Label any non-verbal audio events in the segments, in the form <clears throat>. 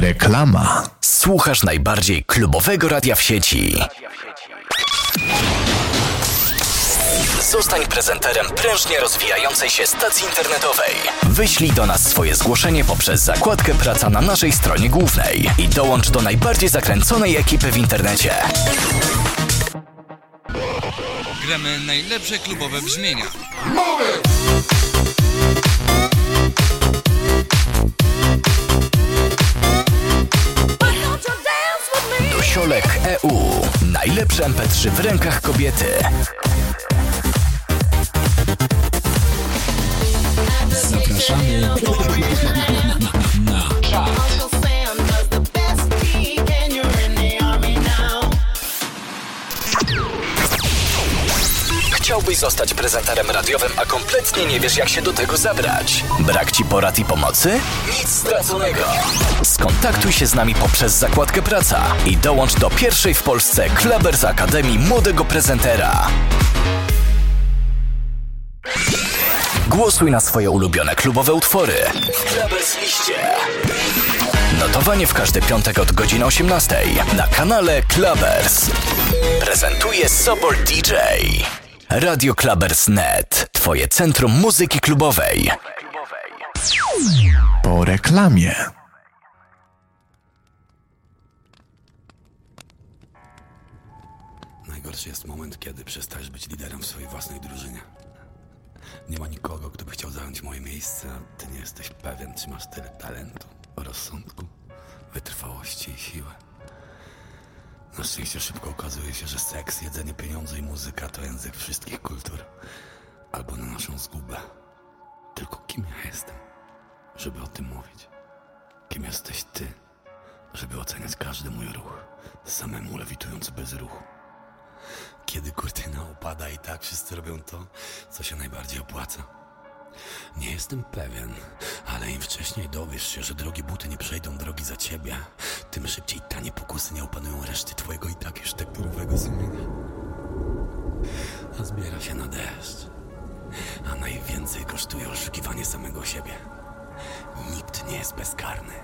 Reklama. Słuchasz najbardziej klubowego radia w sieci. Zostań prezenterem prężnie rozwijającej się stacji internetowej. Wyślij do nas swoje zgłoszenie poprzez zakładkę Praca na naszej stronie głównej i dołącz do najbardziej zakręconej ekipy w internecie. Gramy najlepsze klubowe brzmienia. Dosiolek EU. Najlepsze MP3 w rękach kobiety. Zapraszamy Chciałbyś zostać prezenterem radiowym, a kompletnie nie wiesz, jak się do tego zabrać? Brak ci porad i pomocy? Nic straconego. Skontaktuj się z nami poprzez zakładkę Praca i dołącz do pierwszej w Polsce Klubers Akademii Młodego Prezentera. Głosuj na swoje ulubione klubowe utwory. Klubers liście. Notowanie w każdy piątek od godziny 18 na kanale Clubbers. Prezentuje Sobol DJ. Radio Clubbers.net. Twoje centrum muzyki klubowej. Po reklamie. Najgorszy jest moment, kiedy przestajesz być liderem w swojej własnej drużynie. Nie ma nikogo, kto by chciał zająć moje miejsce, a ty nie jesteś pewien, czy masz tyle talentu, rozsądku, wytrwałości i siły. Na szczęście szybko okazuje się, że seks, jedzenie, pieniądze i muzyka to język wszystkich kultur. Albo na naszą zgubę. Tylko kim ja jestem, żeby o tym mówić? Kim jesteś ty, żeby oceniać każdy mój ruch, samemu lewitując bez ruchu? Kiedy kurtyna opada i tak wszyscy robią to, co się najbardziej opłaca. Nie jestem pewien, ale im wcześniej dowiesz się, że drogie buty nie przejdą drogi za ciebie, tym szybciej tanie pokusy nie opanują reszty twojego i tak już tekturowego sumienia. A zbiera się na deszcz. A najwięcej kosztuje oszukiwanie samego siebie. Nikt nie jest bezkarny.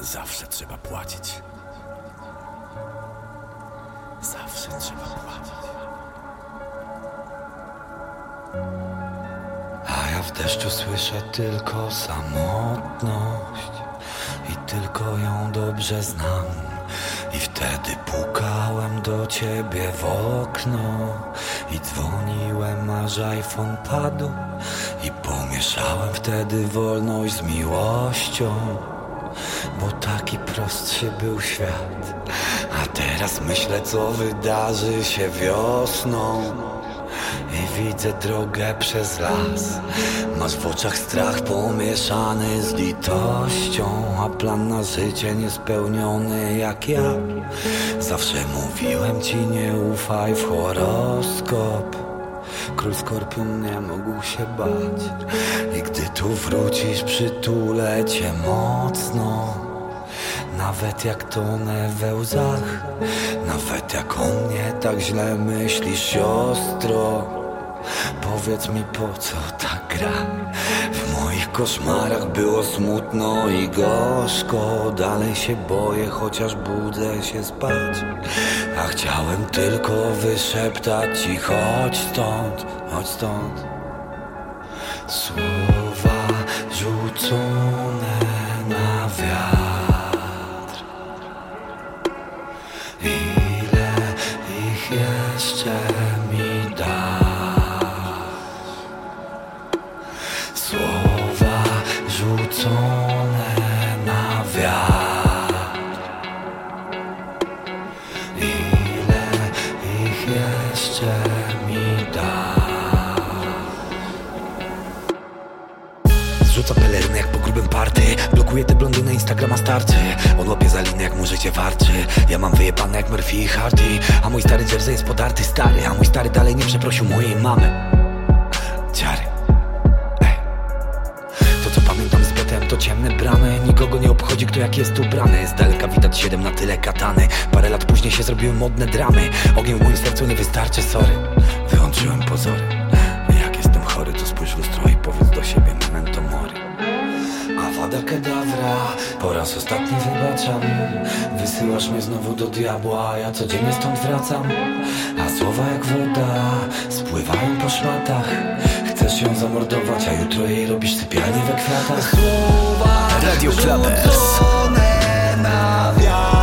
Zawsze trzeba płacić. Zawsze trzeba płacić. A ja w deszczu słyszę tylko samotność i tylko ją dobrze znam. I wtedy pukałem do ciebie w okno i dzwoniłem, aż iPhone padł i pomieszałem wtedy wolność z miłością. Bo taki prostszy był świat A teraz myślę co wydarzy się wiosną I widzę drogę przez las. Masz w oczach strach pomieszany z litością A plan na życie niespełniony jak ja. Zawsze mówiłem ci nie ufaj w horoskop. Król Skorpion nie mógł się bać. I gdy tu wrócisz przytulę cię mocno Nawet jak tonę we łzach Nawet jak o mnie tak źle myślisz siostro. Powiedz mi po co ta gra? W moich koszmarach było smutno i gorzko. Dalej się boję, chociaż budzę się spać. A chciałem tylko wyszeptać ci chodź stąd, chodź stąd. Słowa rzucone na wiatr te blondyny Instagrama starczy. On łapie za linę jak mu życie warczy. Ja mam wyjebane jak Murphy i Hardy. A mój stary jersey jest podarty stary. A mój stary dalej nie przeprosił mojej mamy. Ciary Ej. To co pamiętam z betem to ciemne bramy. Nikogo nie obchodzi kto jak jest ubrany. Z daleka widać siedem na tyle katany. Parę lat później się zrobiły modne dramy. Ogień w moim sercu nie wystarczy, sorry. Wyłączyłem pozory Avada kedavra, Po raz ostatni wybaczam. Wysyłasz mnie znowu do diabła ja codziennie stąd wracam. A słowa jak woda Spływają po szmatach. Chcesz ją zamordować A jutro jej robisz sypialnię we kwiatach. Słowa Radio rzucone na wiatr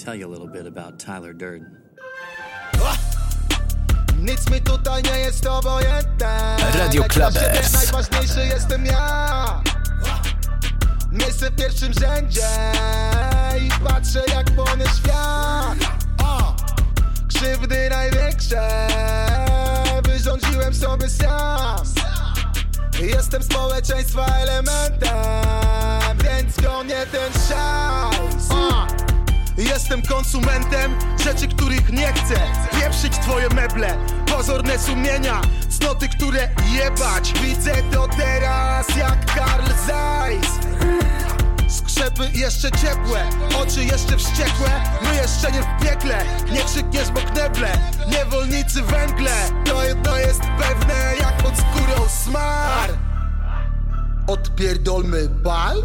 tell you a little bit about Tyler Durden. Nic mi tutaj nie jest obojętne Radio Klubers. Najważniejszy jestem ja Miejsce w pierwszym rzędzie I patrzę jak płonie świat O! Krzywdy największe Wyrządziłem sobie sam Jestem społeczeństwa elementem Więc gonię ten szał O! Jestem konsumentem rzeczy, których nie chcę. Pieprzyć twoje meble, pozorne sumienia Cnoty, które jebać. Widzę to teraz jak Karl Zeiss. Skrzepy jeszcze ciepłe, oczy jeszcze wściekłe. My jeszcze nie w piekle, nie krzykniesz bo kneble. Niewolnicy węgle, to jedno jest pewne Jak pod skórą smar. Odpierdolmy bal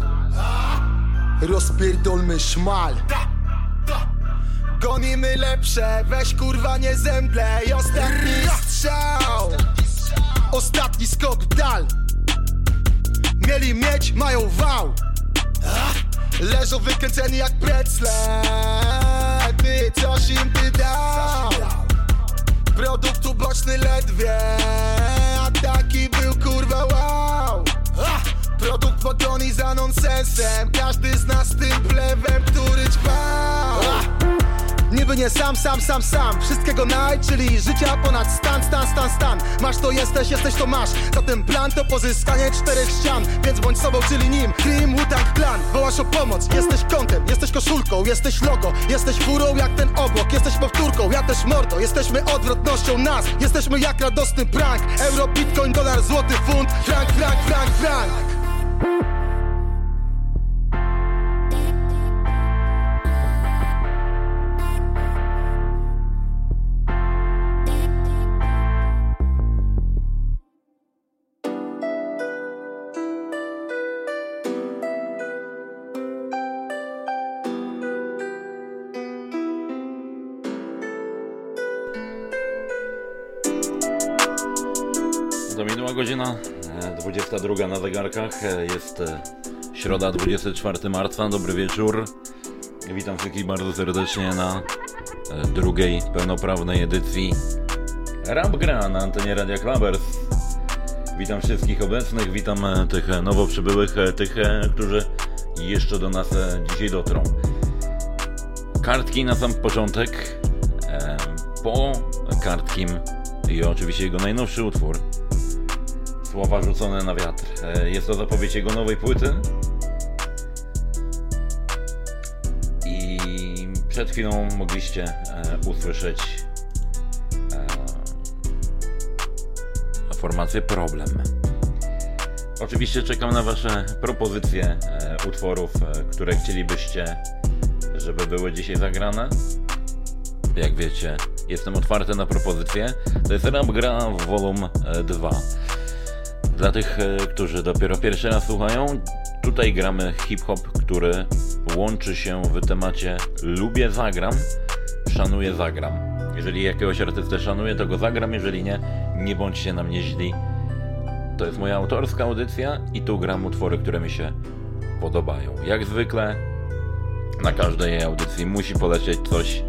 Rozpierdolmy szmal Gonimy lepsze, weź kurwa nie zemdlę. I ostatni strzał. Ostatni skok dal. Mieli mieć, mają wał. Leżą wykręceni jak precle. Ty, coś im ty dał. Produkt uboczny ledwie. A taki był kurwa wow Pogoni za nonsensem. Każdy z nas tym plewem, który ćpał Niby nie sam, sam, sam, sam. Wszystkiego naj, czyli życia ponad stan, stan, stan, stan. Masz to jesteś, jesteś to masz. Zatem plan to pozyskanie czterech ścian. Więc bądź sobą, czyli nim. Cream, Wu-Tang Clan Wołasz o pomoc, jesteś kątem, jesteś koszulką Jesteś logo, jesteś furą jak ten obok Jesteś powtórką, ja też mordo. Jesteśmy odwrotnością nas. Jesteśmy jak radosny prank. Euro, bitcoin, dolar, złoty, funt. Frank, frank, frank, frank 22 na zegarkach. Jest e, środa 24 marca. Dobry wieczór. Witam wszystkich bardzo serdecznie na e, drugiej pełnoprawnej edycji Rap Gra na antenie Radia Klabers. Witam wszystkich obecnych, witam e, tych nowo przybyłych, tych, którzy jeszcze do nas dzisiaj dotrą. Kartki na sam początek. Po kartkim i oczywiście jego najnowszy utwór. Słowa rzucone na wiatr. E, Jest to zapowiedź jego nowej płyty. I przed chwilą mogliście e, usłyszeć e, formację Problem. Oczywiście czekam na Wasze propozycje utworów, które chcielibyście, żeby były dzisiaj zagrane. Jak wiecie, jestem otwarty na propozycje. To jest Rap Gra Volume 2. Dla tych, e, którzy dopiero pierwszy raz słuchają, tutaj gramy hip-hop, który łączy się w temacie lubię zagram, szanuję zagram. Jeżeli jakiegoś artystę szanuję, to go zagram, jeżeli nie, nie bądźcie na mnie źli. To jest moja autorska audycja i tu gram utwory, które mi się podobają. Jak zwykle na każdej audycji musi polecieć coś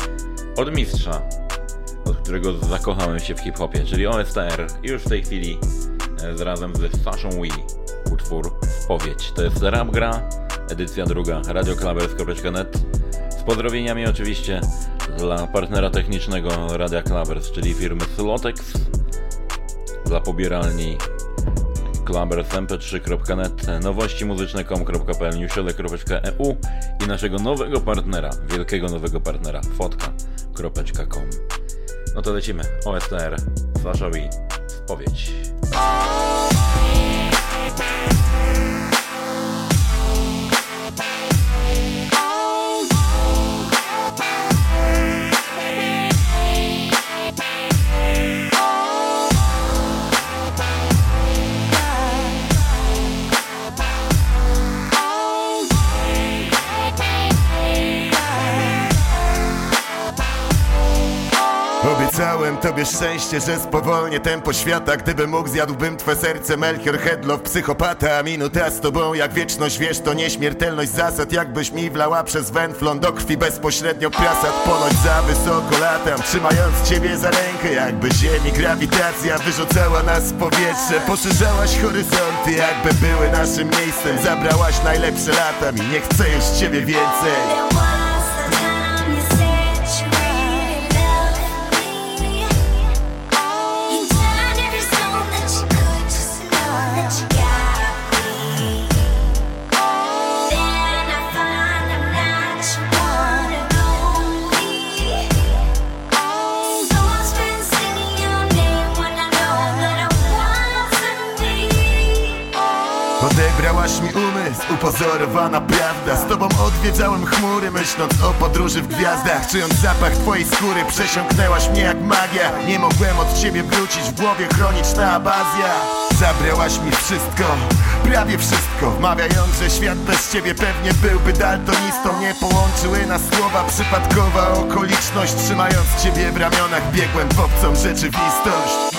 od mistrza, od którego zakochałem się w hip-hopie, czyli OSTR. I już w tej chwili z razem z Saszą Wee. Utwór Spowiedź. To jest rap gra, edycja druga, radioklabers.net. Z pozdrowieniami oczywiście dla partnera technicznego Radia Klabers, czyli firmy Slotex, dla pobieralni klabersmp3.net, nowości muzyczne.com.pl, newsiodek.eu i naszego nowego partnera, wielkiego nowego partnera, fotka.com. No to lecimy. OSTR, Slashowi, spowiedź. Oh. Obiecałem tobie szczęście, że spowolnię tempo świata. Gdybym mógł, zjadłbym twe serce. Melchior Hedlow, psychopata Minuta z tobą. Jak wieczność, wiesz to nieśmiertelność zasad. Jakbyś mi wlała przez węflon do krwi bezpośrednio prasad. Ponoć za wysoko latam, trzymając ciebie za rękę. Jakby ziemi grawitacja wyrzucała nas w powietrze. Poszerzałaś horyzonty, jakby były naszym miejscem. Zabrałaś najlepsze lata mi, nie chcę już ciebie więcej Odebrałaś mi umysł, upozorowana prawda. Z tobą odwiedzałem chmury, myśląc o podróży w gwiazdach. Czując zapach twojej skóry, przesiąknęłaś mnie jak magia. Nie mogłem od ciebie wrócić, w głowie chroniczna abazja. Zabrałaś mi wszystko, prawie wszystko. Wmawiając, że świat bez ciebie pewnie byłby daltonistą Nie połączyły nas słowa, przypadkowa okoliczność Trzymając ciebie w ramionach, biegłem w obcą rzeczywistość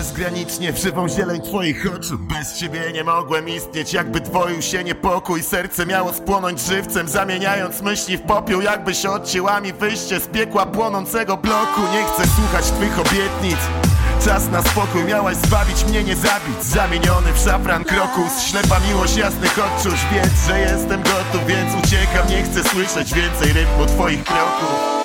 bezgranicznie w żywą zieleń twoich oczu. Bez ciebie nie mogłem istnieć, jakby dwoił się niepokój. Serce miało spłonąć żywcem, zamieniając myśli w popiół Jakbyś odcięła mi wyjście z piekła płonącego bloku. Nie chcę słuchać twych obietnic. Czas na spokój, miałaś zbawić mnie, nie zabić. Zamieniony w szafran krokus Ślepa miłość jasnych odczuć. Wiedz, że jestem gotów, więc uciekam. Nie chcę słyszeć więcej rytmu twoich kroków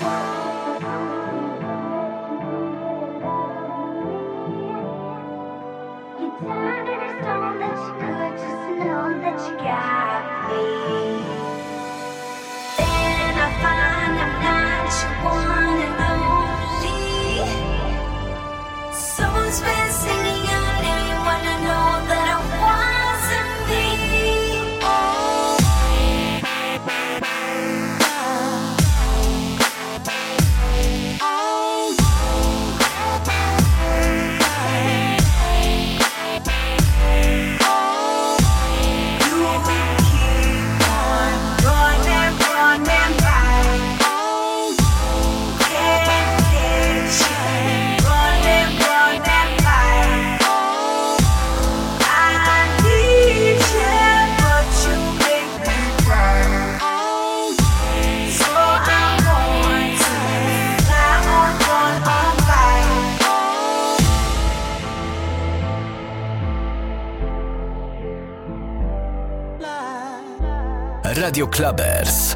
Radio Clubbers.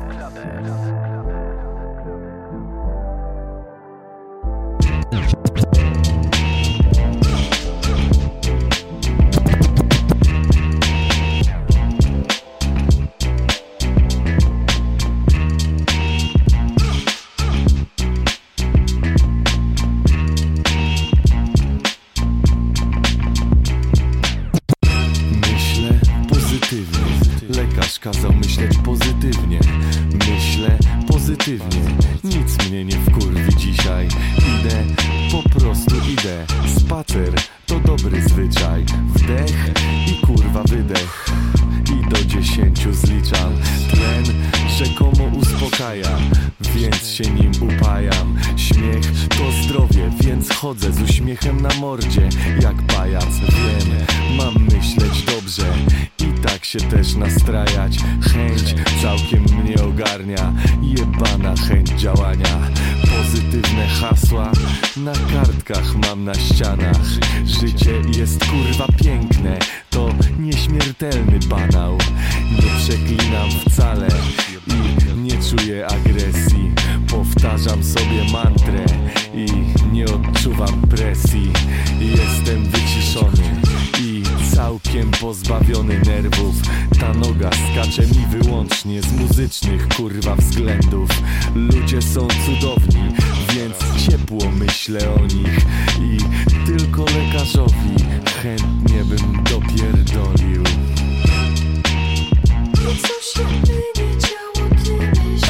Mantrę I nie odczuwam presji. Jestem wyciszony i całkiem pozbawiony nerwów. Ta noga skacze mi wyłącznie z muzycznych kurwa względów. Ludzie są cudowni, więc ciepło myślę o nich. I tylko lekarzowi chętnie bym dopierdolił.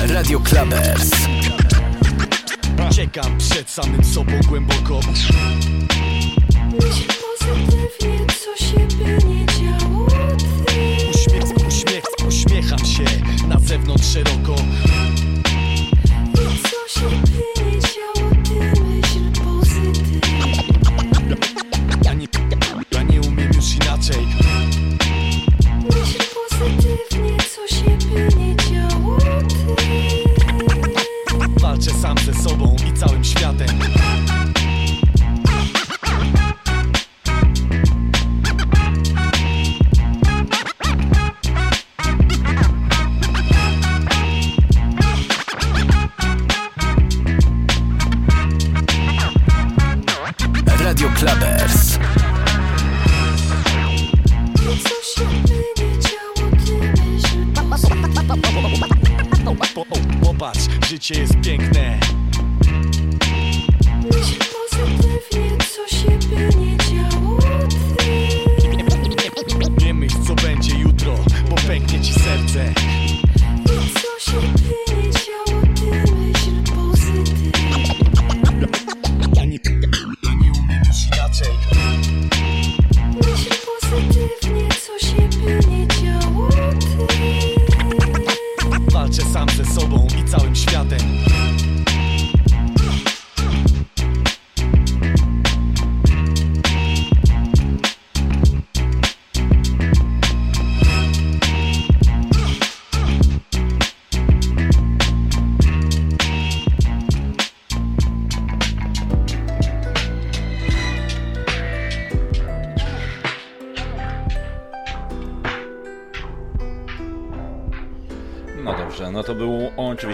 Radio Clubbers. Czekam przed samym sobą głęboko. Myśl pozytywnie, co się by nie działo? Uśmiech, uśmiech, uśmiecham się na zewnątrz szeroko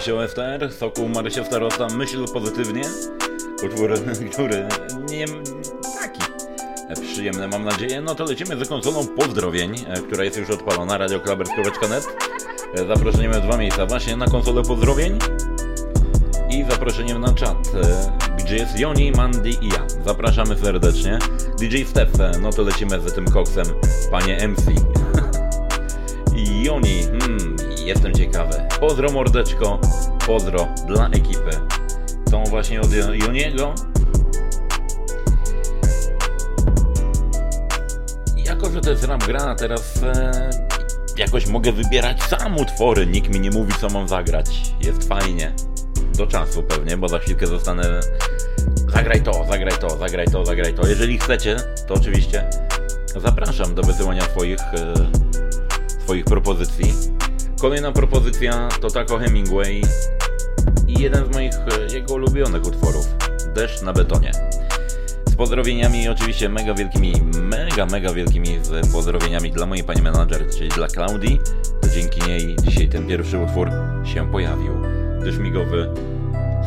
oczywiście OSTR, Sokół Marysia Starosta, Myśl Pozytywnie. Utwór, <laughs> który nie taki przyjemny mam nadzieję. No to lecimy z konsolą pozdrowień, e, która jest już odpalona, radioklaber.net. E, Zaproszeniem w dwa miejsca, właśnie na konsolę pozdrowień i zaproszeniem na czat, e, gdzie jest Joni, Mandy i ja. Zapraszamy serdecznie. DJ Stef, no to lecimy z tym koksem, panie MC. <laughs> Joni, hmm, jestem. Pozdro mordeczko, pozdro dla ekipy. Tą właśnie od Joniego. Jako, że to jest rap gra, teraz e, jakoś mogę wybierać sam utwory. Nikt mi nie mówi, co mam zagrać. Jest fajnie. Do czasu pewnie, bo za chwilkę zostanę... Zagraj to, zagraj to, zagraj to, zagraj to. Jeżeli chcecie, to oczywiście zapraszam do wysyłania swoich... E, swoich propozycji. Kolejna propozycja to Taco Hemingway i jeden z moich e, jego ulubionych utworów Deszcz na betonie. Z pozdrowieniami oczywiście mega wielkimi, mega, mega wielkimi z pozdrowieniami dla mojej pani menadżer, czyli dla Klaudii. To dzięki niej dzisiaj ten pierwszy utwór się pojawił, gdyż migowy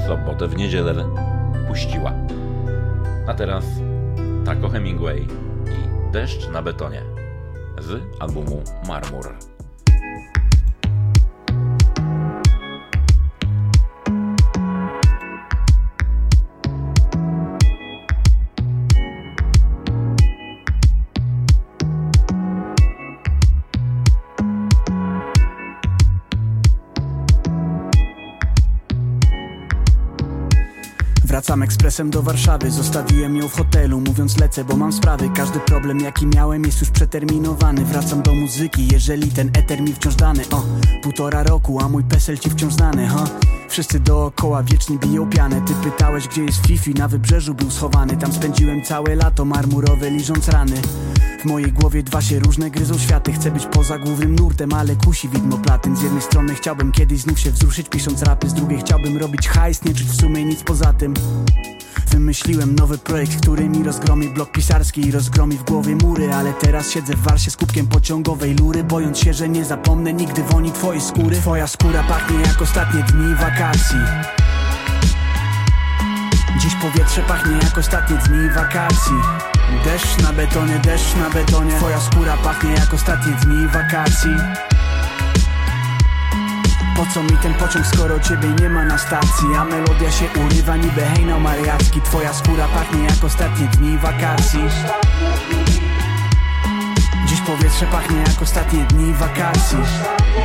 sobotę w niedzielę puściła. A teraz Taco Hemingway i Deszcz na betonie z albumu Marmur. Wracam ekspresem do Warszawy. Zostawiłem ją w hotelu Mówiąc lecę, bo mam sprawy. Każdy problem jaki miałem jest już przeterminowany. Wracam do muzyki, jeżeli ten eter mi wciąż dany. O, półtora roku, a mój pesel ci wciąż znany, ha? Wszyscy dookoła wiecznie biją pianę. Ty pytałeś gdzie jest Fifi, na wybrzeżu był schowany. Tam spędziłem całe lato marmurowe liżąc rany. W mojej głowie dwa się różne gryzą światy. Chcę być poza głównym nurtem, ale kusi widmo platyn. Z jednej strony chciałbym kiedyś znów się wzruszyć pisząc rapy. Z drugiej chciałbym robić hajs, nie czuć w sumie nic poza tym Wymyśliłem nowy projekt, który mi rozgromi blok pisarski i rozgromi w głowie mury Ale teraz siedzę w warsie z kubkiem pociągowej lury Bojąc się, że nie zapomnę nigdy woni twojej skóry. Twoja skóra pachnie jak ostatnie dni wakacji. Dziś powietrze pachnie jak ostatnie dni wakacji. Deszcz na betonie, deszcz na betonie. Twoja skóra pachnie jak ostatnie dni wakacji Po co mi ten pociąg, skoro ciebie nie ma na stacji? A melodia się urywa niby hejnał mariacki Twoja skóra pachnie jak ostatnie dni wakacji. Dziś powietrze pachnie jak ostatnie dni wakacji.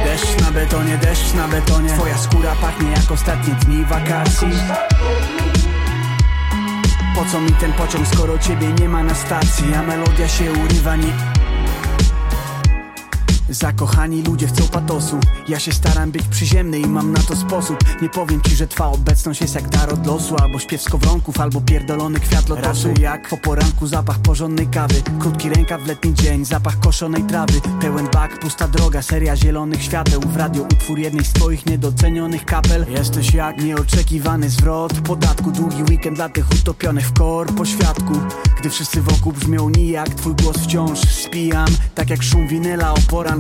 Deszcz na betonie, deszcz na betonie Twoja skóra pachnie jak ostatnie dni wakacji. Po co mi ten pociąg, skoro ciebie nie ma na stacji? A melodia się urywa, nie... Zakochani ludzie chcą patosu. Ja się staram być przyziemny i mam na to sposób. Nie powiem ci, że twa obecność jest jak dar od losu Albo śpiew skowronków, albo pierdolony kwiat lotosu. Raczej jak po poranku zapach porządnej kawy Krótki rękaw w letni dzień, zapach koszonej trawy. Pełen bak, pusta droga, seria zielonych świateł. W radio utwór jednej z twoich niedocenionych kapel. Jesteś jak nieoczekiwany zwrot podatku. Długi weekend dla tych utopionych w kor po świadku. Gdy wszyscy wokół brzmią nijak Twój głos wciąż spijam. Tak jak szum winyla o poranku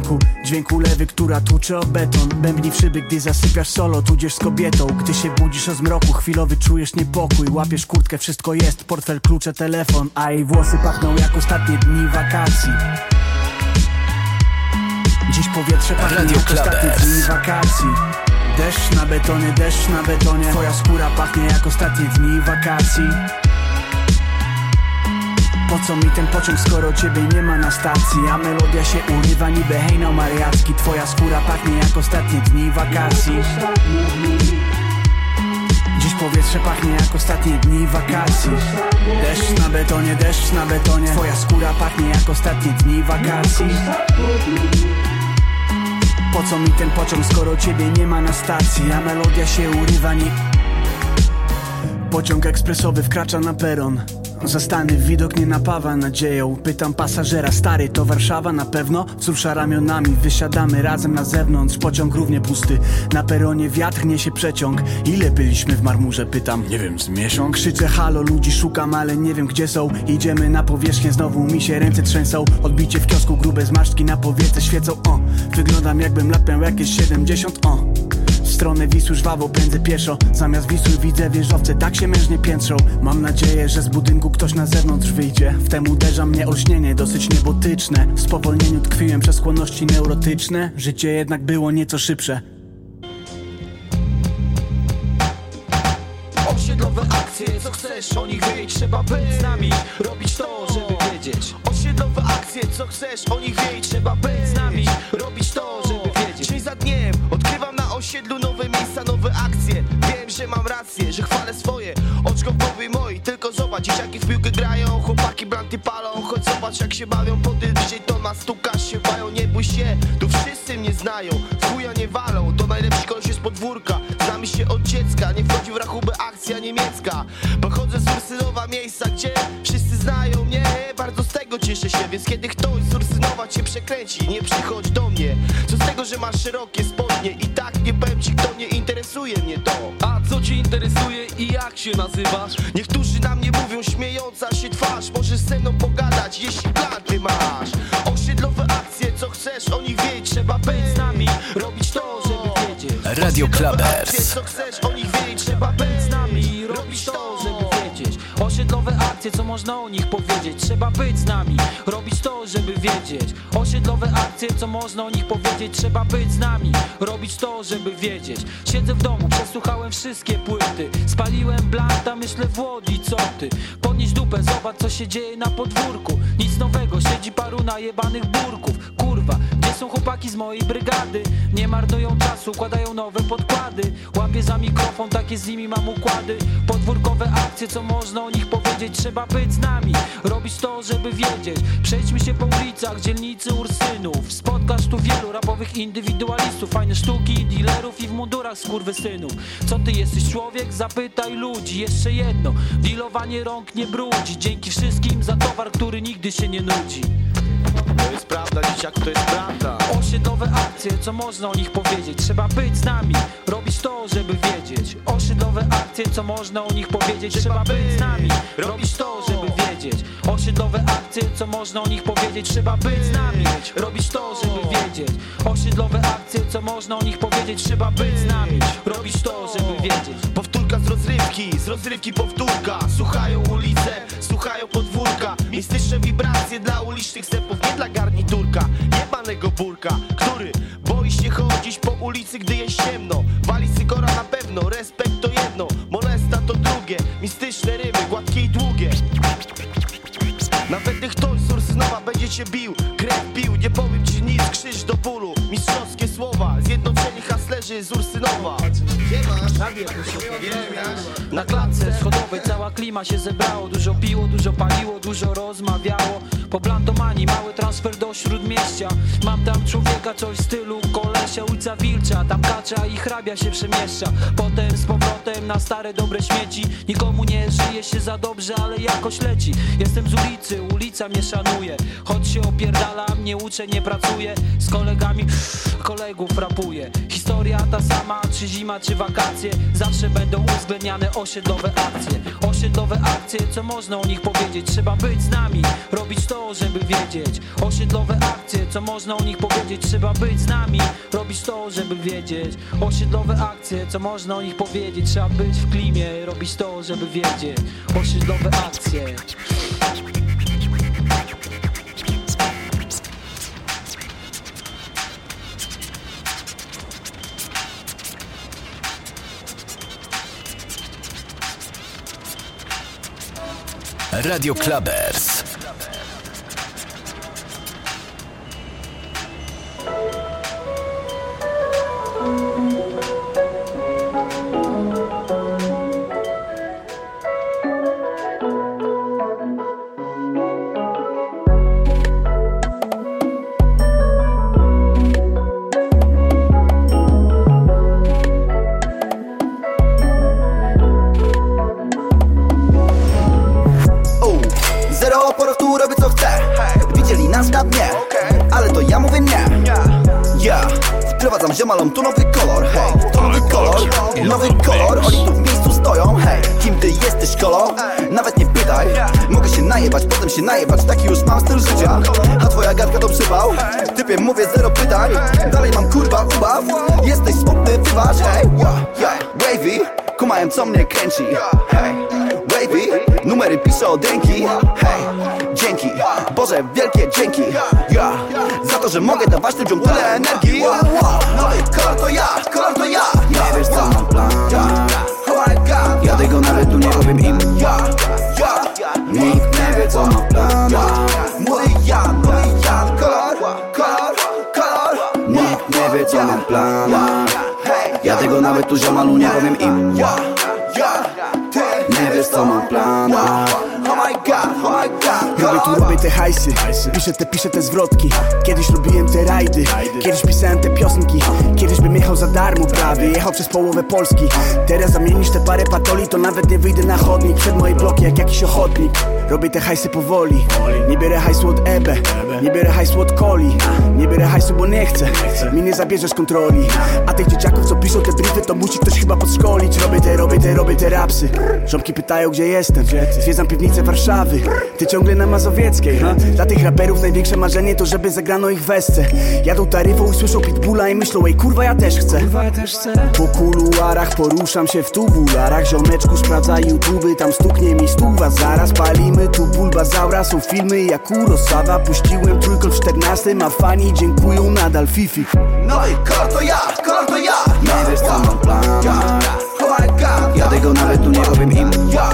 Dźwięku lewy, która tłucze o beton. Bębni w szyby, gdy zasypiasz solo Tudzież z kobietą. Gdy się budzisz o zmroku Chwilowy czujesz niepokój. Łapiesz kurtkę, wszystko jest. Portfel, klucze, telefon. A jej włosy pachną jak ostatnie dni wakacji. Dziś powietrze pachnie jak ostatnie dni wakacji. Deszcz na betonie, deszcz na betonie. Twoja skóra pachnie jak ostatnie dni wakacji po co mi ten pociąg, skoro ciebie nie ma na stacji? A melodia się urywa niby hejnał mariacki. Twoja skóra pachnie jak ostatnie dni wakacji. Dziś powietrze pachnie jak ostatnie dni wakacji. Deszcz na betonie, deszcz na betonie. Twoja skóra pachnie jak ostatnie dni wakacji. Po co mi ten pociąg, skoro ciebie nie ma na stacji? A melodia się urywa ni... Pociąg ekspresowy wkracza na peron. Zastany widok nie napawa nadzieją. Pytam pasażera, stary to Warszawa na pewno? Wzrusza ramionami, wysiadamy razem na zewnątrz Pociąg równie pusty, na peronie wiatr niesie przeciąg. Ile byliśmy w marmurze? Pytam, nie wiem, z miesiąc? Krzyczę halo, ludzi szukam, ale nie wiem gdzie są. Idziemy na powierzchnię, znowu mi się ręce trzęsą. Odbicie w kiosku, grube zmarszczki na powiece świecą. O, wyglądam jakbym lat miał jakieś 70 O, w stronę Wisły żwawo pędzę pieszo. Zamiast Wisły widzę wieżowce, tak się mężnie piętrzą. Mam nadzieję, że z budynku ktoś na zewnątrz wyjdzie. Wtem uderza mnie olśnienie, dosyć niebotyczne. W spowolnieniu tkwiłem przez skłonności neurotyczne. Życie jednak było nieco szybsze. Osiedlowe akcje, co chcesz, o nich wiedzieć? Trzeba być z nami, robić to, żeby wiedzieć. Osiedlowe akcje, co chcesz, o nich wiedzieć? Trzeba być z nami, robić to, żeby że mam rację, że chwalę swoje Oczko w głowie mojej, tylko zobacz Dzieciaki w piłkę grają, chłopaki blanty palą. Choć zobacz jak się bawią, podjedź to na stukasz się bają Nie bój się, tu wszyscy mnie znają. Chuja nie walą, to najlepszy koleś jest podwórka. Znamy się od dziecka, nie wchodzi w rachubę akcja niemiecka. Pochodzę z Ursynowa, miejsca, gdzie wszyscy znają mnie. Bardzo z tego cieszę się, więc kiedy ktoś z Ursynowa cię przekręci Nie przychodź do mnie, co z tego, że masz szerokie spodnie I tak nie powiem ci, kto nie interesuje mnie to Cię interesuje i jak się nazywasz? Niektórzy na mnie mówią śmiejąca się twarz. Możesz ze mną pogadać, jeśli planty masz. Osiedlowe akcje, co chcesz o nich wiedzieć Trzeba być z nami, robić to, żeby wiedzieć. Radio Clubbers. co chcesz o nich wiedzieć Trzeba być z nami, robić to, żeby wiedzieć. Osiedlowe akcje, co można o nich powiedzieć Trzeba być z nami, robić to, żeby wiedzieć. Osiedlowe akcje, co można o nich powiedzieć? Trzeba być z nami, robić to, żeby wiedzieć. Siedzę w domu, przesłuchałem wszystkie płyty. Spaliłem blanta, myślę w Łodzi, co ty? Podnieś dupę, zobacz co się dzieje na podwórku. Nic nowego, siedzi paru najebanych burków. Gdzie są chłopaki z mojej brygady. Nie marnują czasu, układają nowe podkłady. Łapię za mikrofon, takie z nimi mam układy. Podwórkowe akcje, co można o nich powiedzieć? Trzeba być z nami, robić to, żeby wiedzieć. Przejdźmy się po ulicach, dzielnicy Ursynów. Spotkasz tu wielu rapowych indywidualistów Fajne sztuki, dealerów i w mundurach skurwysynów. Co ty jesteś człowiek? Zapytaj ludzi. Jeszcze jedno, dealowanie rąk nie brudzi. Dzięki wszystkim za towar, który nigdy się nie nudzi To jest prawda, dzieciaku, to jest prawda. Osiedlowe akcje, co można o nich powiedzieć? Trzeba być z nami, robić to, żeby wiedzieć. Osiedlowe akcje, co można o nich powiedzieć? Trzeba być z nami, robić to, żeby wiedzieć. Osiedlowe akcje, co można o nich powiedzieć? Trzeba być z nami, robić to, żeby wiedzieć. Osiedlowe akcje, co można o nich powiedzieć? Trzeba być z nami, robić to, żeby wiedzieć. Powtórka z rozrywki, z rozrywki powtórka. Słuchają ulice, słuchają podwórka Mistyczne wibracje dla ulicznych stepów Nie dla garniturka, jebanego burka Który boi się chodzić po ulicy, gdy jest ciemno. Wali cygora na pewno, respekt to jedno. Molesta to drugie, mistyczne rymy, gładkie i długie. Nawet Ursynowa będzie cię bił Krew bił, nie powiem ci nic, krzyż do bólu. Mistrzowskie słowa, zjednoczeni haslerzy z Ursynowa. Na klatce schodowej cała klima się zebrało. Dużo piło, dużo paliło, dużo rozmawiało. Po plantomanii mały transfer do śródmieścia. Mam tam człowieka coś w stylu kolesia Ulica Wilcza, tam kacza i hrabia się przemieszcza. Potem z powrotem na stare dobre śmieci. Nikomu nie żyje się za dobrze, ale jakoś leci. Jestem z ulicy, ulica mnie szanuje Choć się opierdalam, nie uczę, nie pracuję. Z kolegami kolegów rapuję. Historia ta sama, czy zima, czy wakacje. Zawsze będą uwzględniane osiedlowe akcje. Osiedlowe akcje, co można o nich powiedzieć? Trzeba być z nami, robić to, żeby wiedzieć. Osiedlowe akcje, co można o nich powiedzieć? Trzeba być z nami, robić to, żeby wiedzieć. Osiedlowe akcje, co można o nich powiedzieć? Trzeba być w klimie, robić to, żeby wiedzieć. Osiedlowe akcje Radio Clubbers. Piszę te, piszę te zwrotki. Kiedyś lubiłem te rajdy. Kiedyś Jechał przez połowę Polski. Teraz zamienisz te parę patoli To nawet nie wyjdę na chodnik. Przed moje bloki jak jakiś ochotnik. Robię te hajsy powoli. Nie biorę hajsu od Ebe Nie biorę hajsu od Coli. Nie biorę hajsu, bo nie chcę. Mi nie zabierzesz kontroli. A tych dzieciaków, co piszą te briefy To musi ktoś chyba podszkolić. Robię te, robię te, robię te rapsy. Żonki pytają, gdzie jestem. Zwiedzam piwnicę Warszawy. Ty ciągle na Mazowieckiej ha? Dla tych raperów największe marzenie to, żeby zagrano ich wesce Jadą taryfą i słyszą pitbulla i myślą, ej kurwa ja też chcę Po kuluarach poruszam się w tubularach. Ziomeczku sprawdza YouTube, tam stuknie mi stuwa. Zaraz palimy tu bulbazaura Są filmy jak Kurosawa Puściłem trójkąt w 14, a fani dziękują nadal Fifi. No i kolor to ja, kolor to ja Nie wiesz co mam plan Oh Ja tego nawet tu nie powiem im. Ja,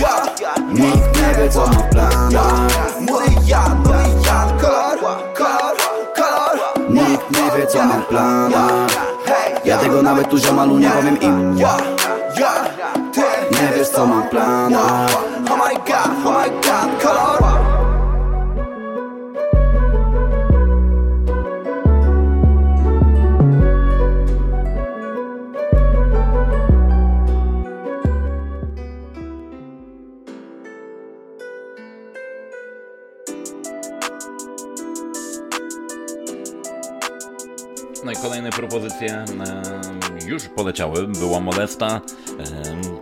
ja Nikt nie wie co mam plan Młody Jan, młody Jan Kolor, kolor, kolor Tego nawet tu ziomalu nie powiem im Ja, ja, ty Nie wiesz co mam w planach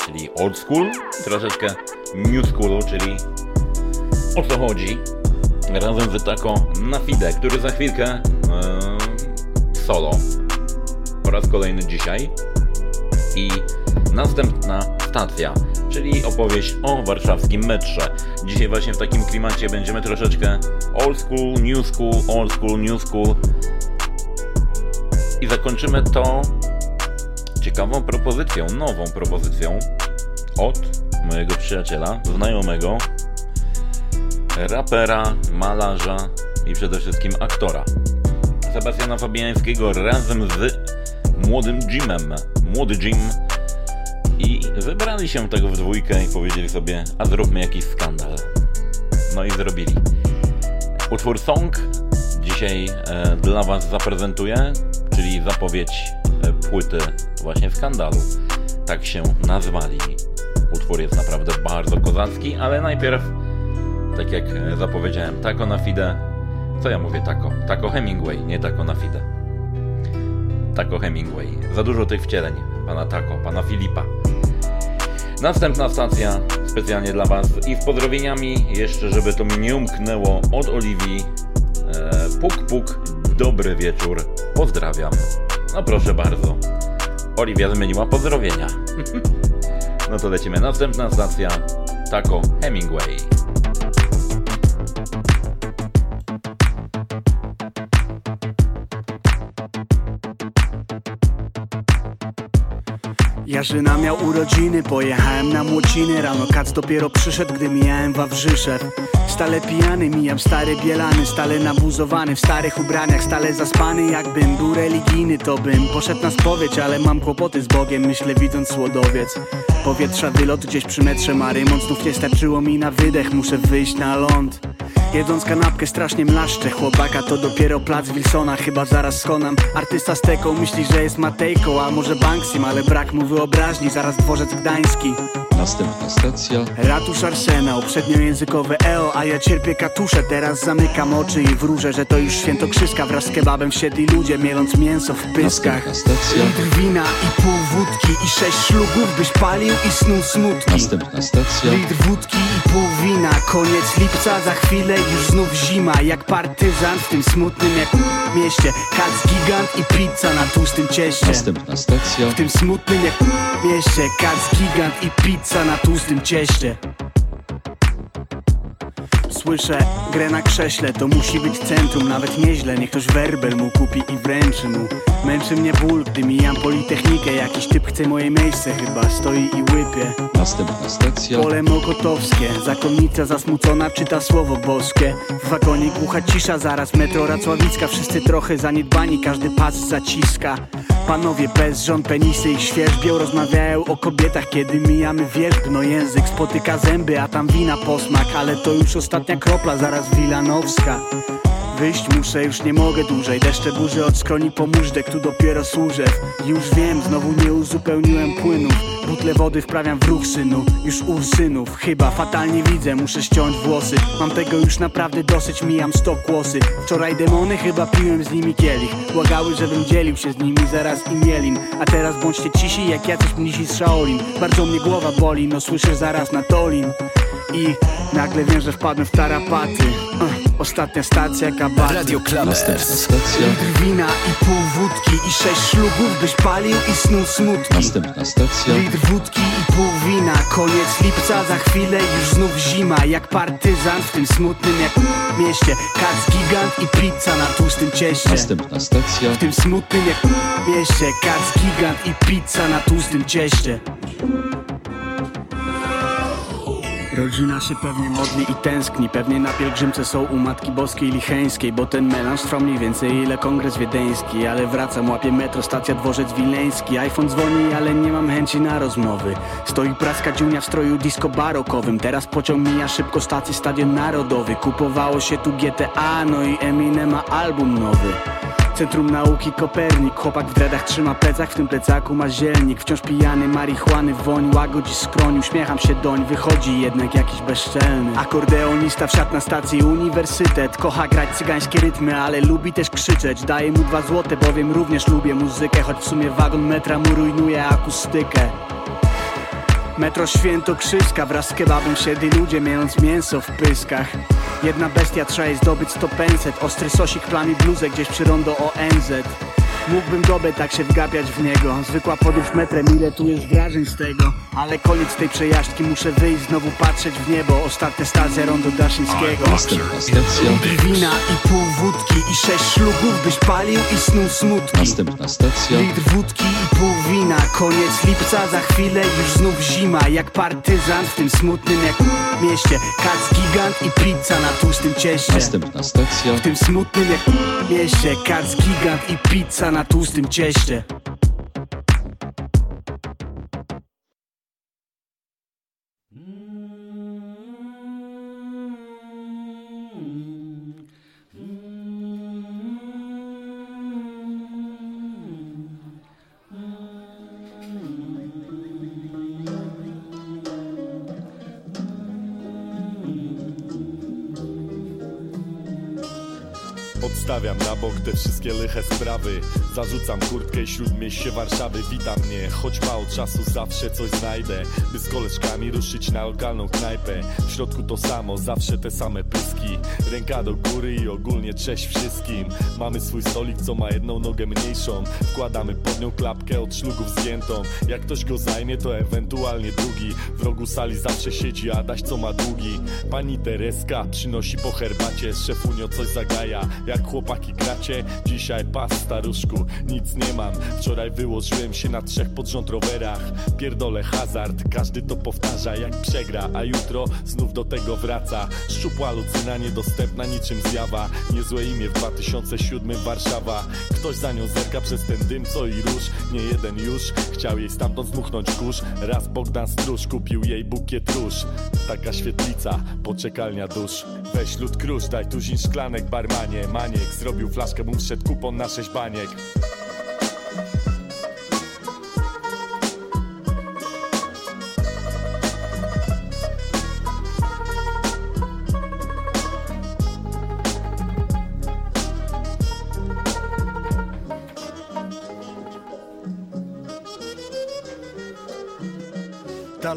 Czyli old school, troszeczkę new schoolu, czyli o co chodzi. Razem z Tako na Fide, który za chwilkę solo po raz kolejny dzisiaj. I następna stacja, czyli opowieść o warszawskim metrze. Dzisiaj właśnie w takim klimacie będziemy troszeczkę old school, new school, old school, new school. I zakończymy to ciekawą propozycją, nową propozycją od mojego przyjaciela, znajomego, rapera, malarza i przede wszystkim aktora. Sebastiana Fabiańskiego razem z młodym Jimem. Młody Jim i wybrali się tego w dwójkę i powiedzieli sobie, a zróbmy jakiś skandal. No i zrobili. Utwór Song dzisiaj e, dla Was zaprezentuję, czyli zapowiedź e, płyty właśnie skandalu. Tak się nazwali. Utwór jest naprawdę bardzo kozacki, ale najpierw, tak jak zapowiedziałem, Taco na Fide. Co ja mówię Taco? Taco Hemingway, nie Taco na Fide. Taco Hemingway. Za dużo tych wcieleń. Pana Taco, pana Filipa. Następna stacja specjalnie dla Was i z pozdrowieniami, jeszcze żeby to mi nie umknęło, od Oliwii. E, puk, puk, dobry wieczór, pozdrawiam. No proszę bardzo. Oliwia zmieniła pozdrowienia. <laughs> no to lecimy. Następna stacja, Taco Hemingway. Jarzyna miał urodziny, pojechałem na młociny. Rano kac dopiero przyszedł, gdy mijałem Wawrzyszew Stale pijany, mijam stary bielany Stale nabuzowany, w starych ubraniach Stale zaspany, jakbym był religijny To bym poszedł na spowiedź, ale mam kłopoty z Bogiem Myślę widząc słodowiec. Powietrza wylot gdzieś przy metrze Mary Znów nie starczyło mi na wydech, muszę wyjść na ląd Jedząc kanapkę strasznie mlaszczę. Chłopaka to dopiero plac Wilsona Chyba zaraz skonam Artysta z teką myśli, że jest Matejką A może Banksim, ale brak mu wyobraźni Zaraz dworzec gdański. Następna stacja. Ratusz Arsenał, przedniojęzykowe EO A ja cierpię katusze, teraz zamykam oczy I wróżę, że to już świętokrzyska. Wraz z kebabem wsiedli ludzie, mieląc mięso w pyskach. Następna stacja. Litr wina i pół wódki I sześć szlugów byś palił i snuł smutki. Następna stacja. Litr wódki i pół wina Koniec lipca, za chwilę już znów zima. Jak partyzant w tym smutnym jak mieście Kac gigant i pizza na tłustym cieście. Następna stacja. W tym smutnym jak mieście Kac gigant i pizza na tłustym cieście Słyszę grę na krześle, to musi być centrum Nawet nieźle, niech ktoś werbel mu kupi i wręczy mu. Męczy mnie ból, gdy mijam politechnikę Jakiś typ chce moje miejsce chyba, stoi i łypie. Następna stacja Pole Mokotowskie, zakonnica zasmucona czyta słowo boskie. W wagonie głucha cisza, zaraz metro Racławicka. Wszyscy trochę zaniedbani, każdy pas zaciska. Panowie bez żon, penisy ich świerzbią Rozmawiają o kobietach, kiedy mijamy wierzb No język spotyka zęby, a tam wina posmak Ale to już ostatnia kropla, zaraz Wilanowska Wyjść muszę, już nie mogę dłużej. Deszcze burzy od skroni po móżdżek, tu dopiero służę. Już wiem, znowu nie uzupełniłem płynów. Butle wody wprawiam w ruch synu Już ursynów, chyba fatalnie widzę Muszę ściąć włosy. Mam tego już naprawdę dosyć, mijam sto kłosy. Wczoraj demony, chyba piłem z nimi kielich. Błagały, żebym dzielił się z nimi zaraz i mielin A teraz bądźcie cisi jak jacyś mnisi z Shaolin. Bardzo mnie głowa boli, no słyszę zaraz na Tolin. I nagle wiem, że wpadłem w tarapaty. Uh, Ostatnia stacja kabaty Radio. Litr wina i pół wódki I sześć ślubów byś palił i snuł smutki. Następna stacja. Litr wódki i pół wina Koniec lipca, za chwilę już znów zima. Jak partyzant w tym smutnym jak mieście Kac gigant i pizza na tłustym cieście. Następna stacja. W tym smutnym jak mieście Kac gigant i pizza na tłustym cieście Rodzina się pewnie modli i tęskni. Pewnie na pielgrzymce są u Matki Boskiej Licheńskiej Bo ten melanż trwał mniej więcej ile kongres wiedeński. Ale wracam, łapię metro, stacja dworzec wileński. iPhone dzwoni, ale nie mam chęci na rozmowy. Stoi praska dziunia w stroju disco barokowym. Teraz pociąg mija szybko stację Stadion Narodowy. Kupowało się tu GTA, no i Eminem ma album nowy Centrum Nauki Kopernik. Chłopak w dreadach trzyma plecak, w tym plecaku ma zielnik. Wciąż pijany, marihuany, woń łagodzi skroń. Uśmiecham się doń, wychodzi jednak jakiś bezczelny. Akordeonista wsiadł na stacji Uniwersytet. Kocha grać cygańskie rytmy, ale lubi też krzyczeć. Daję mu dwa złote, bowiem również lubię muzykę Choć w sumie wagon metra mu rujnuje akustykę Metro Świętokrzyska wraz z kebabem siedli ludzie mając mięso w pyskach. Jedna bestia trzeba jej zdobyć sto penset Ostry sosik plami bluzę gdzieś przy rondo ONZ Mógłbym dobę tak się wgapiać w niego. Zwykła podróż metrem, ile tu jest wrażeń z tego. Ale koniec tej przejażdżki, muszę wyjść, znowu patrzeć w niebo. Ostatnia stacja rondo Daszyńskiego. Następna stacja. Litr wina i pół wódki i sześć szlugów byś palił i snuł smutki. Następna stacja. Litr wódki i pół wina. Koniec lipca, za chwilę już znów zima. Jak partyzant w tym smutnym jak mieście. Kac gigant i pizza na tłustym cieście. Następna stacja. W tym smutnym jak mieście. Kac gigant i pizza na tłustym cieście Odstawiam na bok te wszystkie liche sprawy. Zarzucam kurtkę i śródmieście Warszawy. Wita mnie, choć mało czasu zawsze coś znajdę By z koleżkami ruszyć na lokalną knajpę. W środku to samo, zawsze te same pyski. Ręka do góry i ogólnie cześć wszystkim. Mamy swój stolik, co ma jedną nogę mniejszą. Wkładamy pod nią klapkę od szlugów zgiętą. Jak ktoś go zajmie, to ewentualnie drugi. W rogu sali zawsze siedzi Adaś, co ma długi. Pani Tereska przynosi po herbacie. Szefunio coś zagaja. Jak chłopaki gracie, dzisiaj pas staruszku Nic nie mam, wczoraj wyłożyłem się na trzech pod rząd rowerach. Pierdolę hazard, każdy to powtarza jak przegra A jutro znów do tego wraca. Szczupła lucyna niedostępna niczym zjawa. Niezłe imię w 2007 Warszawa. Ktoś za nią zerka przez ten dym co i róż. Nie jeden już chciał jej stamtąd zmuchnąć kurz. Raz Bogdan Stróż kupił jej bukiet róż. Taka świetlica, poczekalnia dusz. Weź lud krusz, daj tuzin szklanek barmanie Maniek zrobił flaszkę, mu wszedł kupon na sześć baniek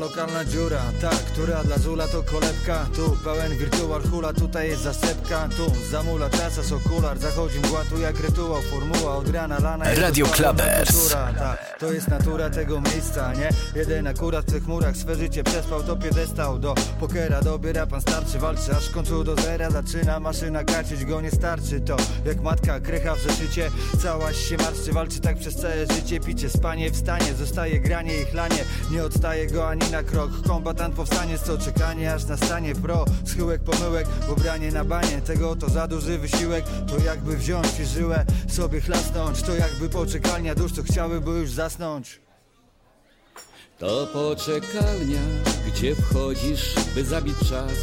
lokalna dziura, ta, która dla Zula to kolebka. Tu pełen wirtual hula, tutaj jest zasepka. Tu zamula czasa, sokular, zachodzi mgła. Tu jak rytuał, formuła od rana lana Radio kultura, Ta, to jest natura tego miejsca, nie? Jeden akurat w tych murach swe życie przespał To piedestał do pokera dobiera. Pan starczy Walczy aż w końcu do zera zaczyna. Maszyna kaczyć Go nie starczy. To jak matka krycha w zeszycie. Całaś się marszczy, walczy tak przez całe życie. Picie, spanie, wstanie, zostaje granie i chlanie. Nie odstaje go ani na krok. Kombatant powstanie, co czekanie aż nastanie pro. Schyłek, pomyłek, pobranie na banie. Tego to za duży wysiłek. To jakby wziąć i żyłę sobie chlasnąć. To jakby poczekalnia dusz, co chciały by już zasnąć. To poczekalnia, gdzie wchodzisz, by zabić czas.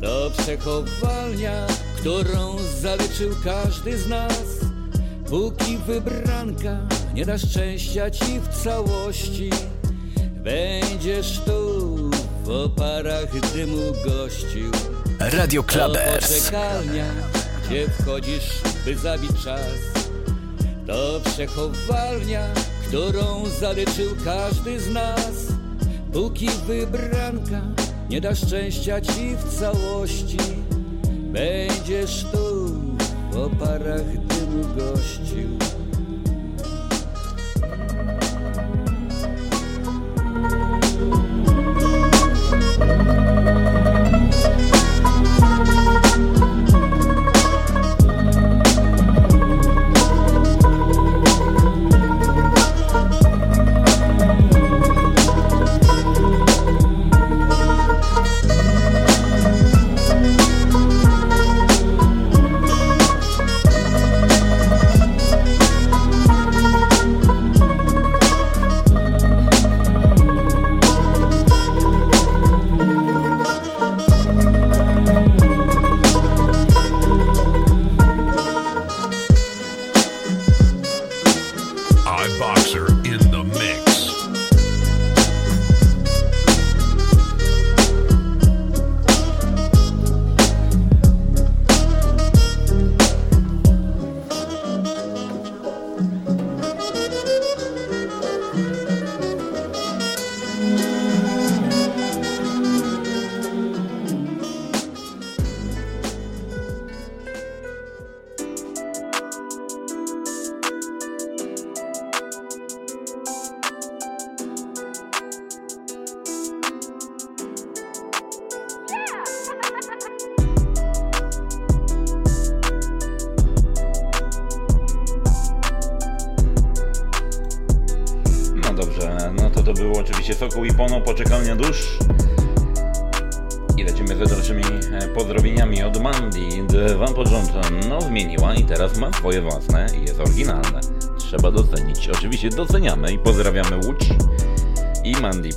To przechowalnia, którą zaliczył każdy z nas. Póki wybranka nie da szczęścia ci w całości, będziesz tu w oparach dymu gościł. Radio Clubbers. To poczekalnia, gdzie wchodzisz, by zabić czas. To przechowalnia, którą zaliczył każdy z nas. Póki wybranka nie da szczęścia ci w całości, będziesz tu w oparach dymu gościł.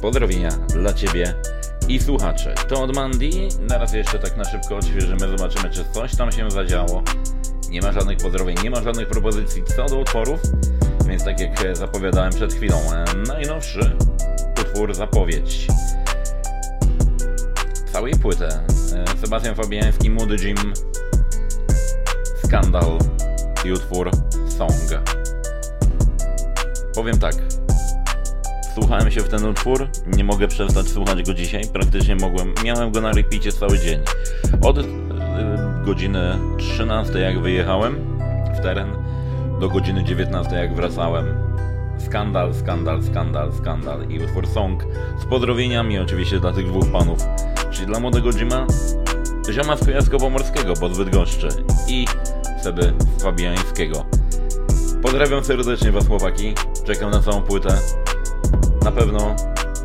Pozdrowienia dla Ciebie i słuchaczy. To od Mandy. Zaraz jeszcze tak na szybko odświeżymy, zobaczymy czy coś tam się zadziało. Nie ma żadnych pozdrowień, nie ma żadnych propozycji co do utworów. Więc tak jak zapowiadałem przed chwilą, e, najnowszy utwór zapowiedź całej płyty. E, Sebastian Fabiański, Młody Jim, Skandal i utwór Song. Powiem tak. Słuchałem się w ten utwór, nie mogę przestać słuchać go dzisiaj. Praktycznie mogłem, miałem go na repicie cały dzień. Od e, godziny 13 jak wyjechałem w teren do godziny 19 jak wracałem. Skandal, skandal, skandal, skandal i utwór Song z pozdrowieniami oczywiście dla tych dwóch panów, czyli dla młodego Jima, zioma z Kujawsko-Pomorskiego pod Bydgoszczy i Seby Fabiańskiego. Pozdrawiam serdecznie was chłopaki, czekam na całą płytę. Na pewno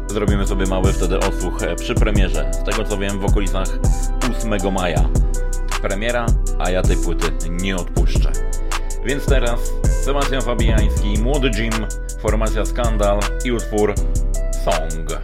zrobimy sobie mały wtedy odsłuch e, przy premierze, z tego co wiem w okolicach 8 maja. Premiera, a ja tej płyty nie odpuszczę. Więc teraz Sebastian Fabiański, Młody Jim, formacja Skandal i utwór Song.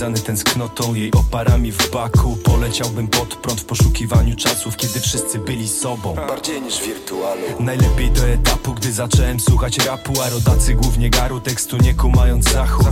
Czasu Napędzany tęsknotą jej oparami w baku. Poleciałbym pod prąd w poszukiwaniu czasów Kiedy wszyscy byli sobą. Bardziej niż wirtualu. Najlepiej do etapu, gdy zacząłem słuchać rapu A rodacy głównie garu, tekstu nie kumając zachód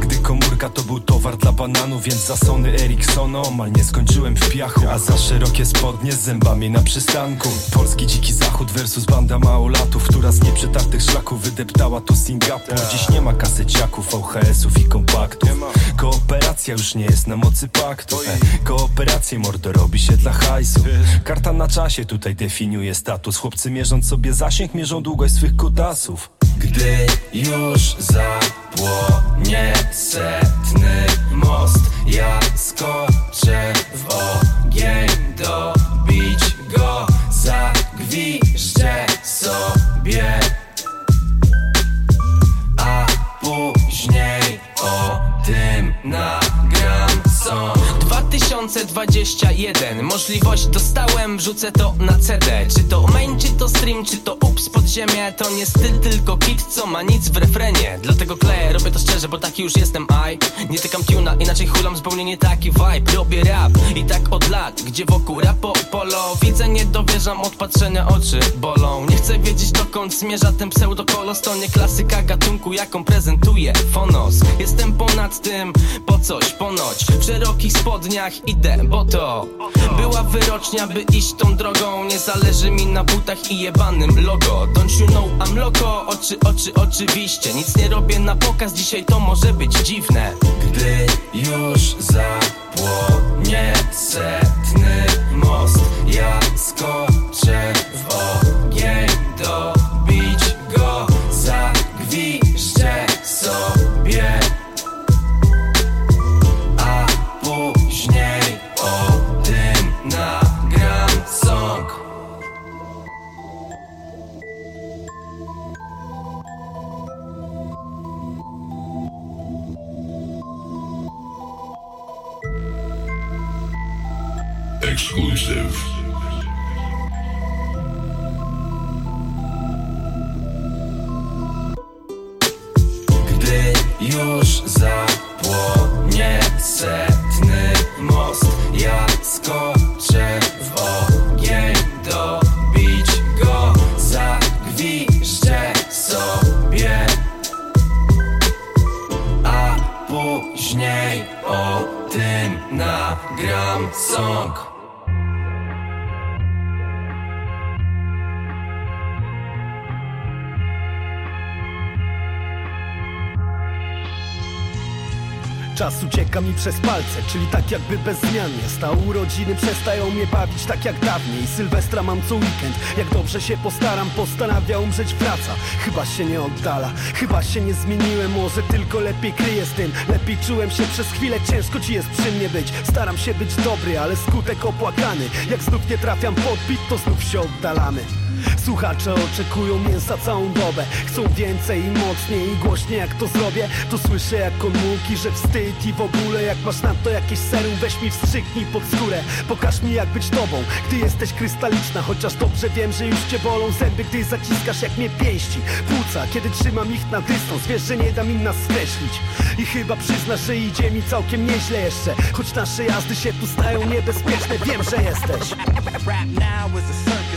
Gdy komórka to był towar dla bananów Więc za Sony Ericssona omal nie skończyłem w piachu A za szerokie spodnie z zębami na przystanku. Polski dziki zachód versus banda małolatów Która z nieprzetartych szlaków wydeptała tu Singapur. Dziś nie ma kaseciaków, VHS-ów i kompaktów. Kooperacja już nie jest na mocy paktu Ej, Kooperację mordo robi się dla hajsu. Karta na czasie tutaj definiuje status. Chłopcy mierząc sobie zasięg, mierzą długość swych kutasów Gdy już zapłonie setny most Ja skoczę 2021 Możliwość dostałem, wrzucę to na CD Czy to main, czy to stream, czy to ups pod ziemię To nie styl, tylko kit, co ma nic w refrenie. Dlatego kleję, robię to szczerze, bo taki już jestem aj. Nie tykam tuna, inaczej hulam zupełnie nie taki vibe. Robię rap i tak od lat, gdzie wokół rapo polo. Widzę, nie dowierzam, od patrzenia oczy bolą. Nie chcę wiedzieć dokąd zmierza ten pseudokolos To nie klasyka gatunku, jaką prezentuje Fonos. Jestem ponad tym, po coś ponoć. W szerokich spodniach idę, bo to Była wyrocznia, by iść tą drogą. Nie zależy mi na butach i jebanym logo. Don't you know I'm loco, oczy, oczy, oczywiście. Nic nie robię na pokaz, dzisiaj to może być dziwne. Gdy już zapłonie setny most Ja skoczę Exclusive. Gdy już zapłonie setny most Ja skoczę w ogień dobić go Zagwiżdżę sobie A później o tym nagram song Czas ucieka mi przez palce, czyli tak jakby bezzmiannie Stał urodziny przestają mnie bawić tak jak dawniej. Sylwestra mam co weekend, jak dobrze się postaram Postanawia umrzeć wraca, chyba się nie oddala Chyba się nie zmieniłem, może tylko lepiej kryję z tym. Lepiej czułem się przez chwilę, ciężko ci jest przy mnie być. Staram się być dobry, ale skutek opłakany. Jak znów nie trafiam pod bit, to znów się oddalamy Słuchacze oczekują mięsa całą dobę. Chcą więcej i mocniej i głośniej jak to zrobię. To słyszę jak on mówi, że wstyd i w ogóle Jak masz na to jakieś serum, weź mi wstrzyknij pod skórę. Pokaż mi jak być tobą, gdy jesteś krystaliczna. Chociaż dobrze wiem, że już cię bolą zęby Gdy zaciskasz jak mnie pięści. Płuca, kiedy trzymam ich na dystans Wiesz, że nie dam im nas skreślić. I chyba przyznasz, że idzie mi całkiem nieźle jeszcze. Choć nasze jazdy się tu stają niebezpieczne Wiem, że jesteś. Now is a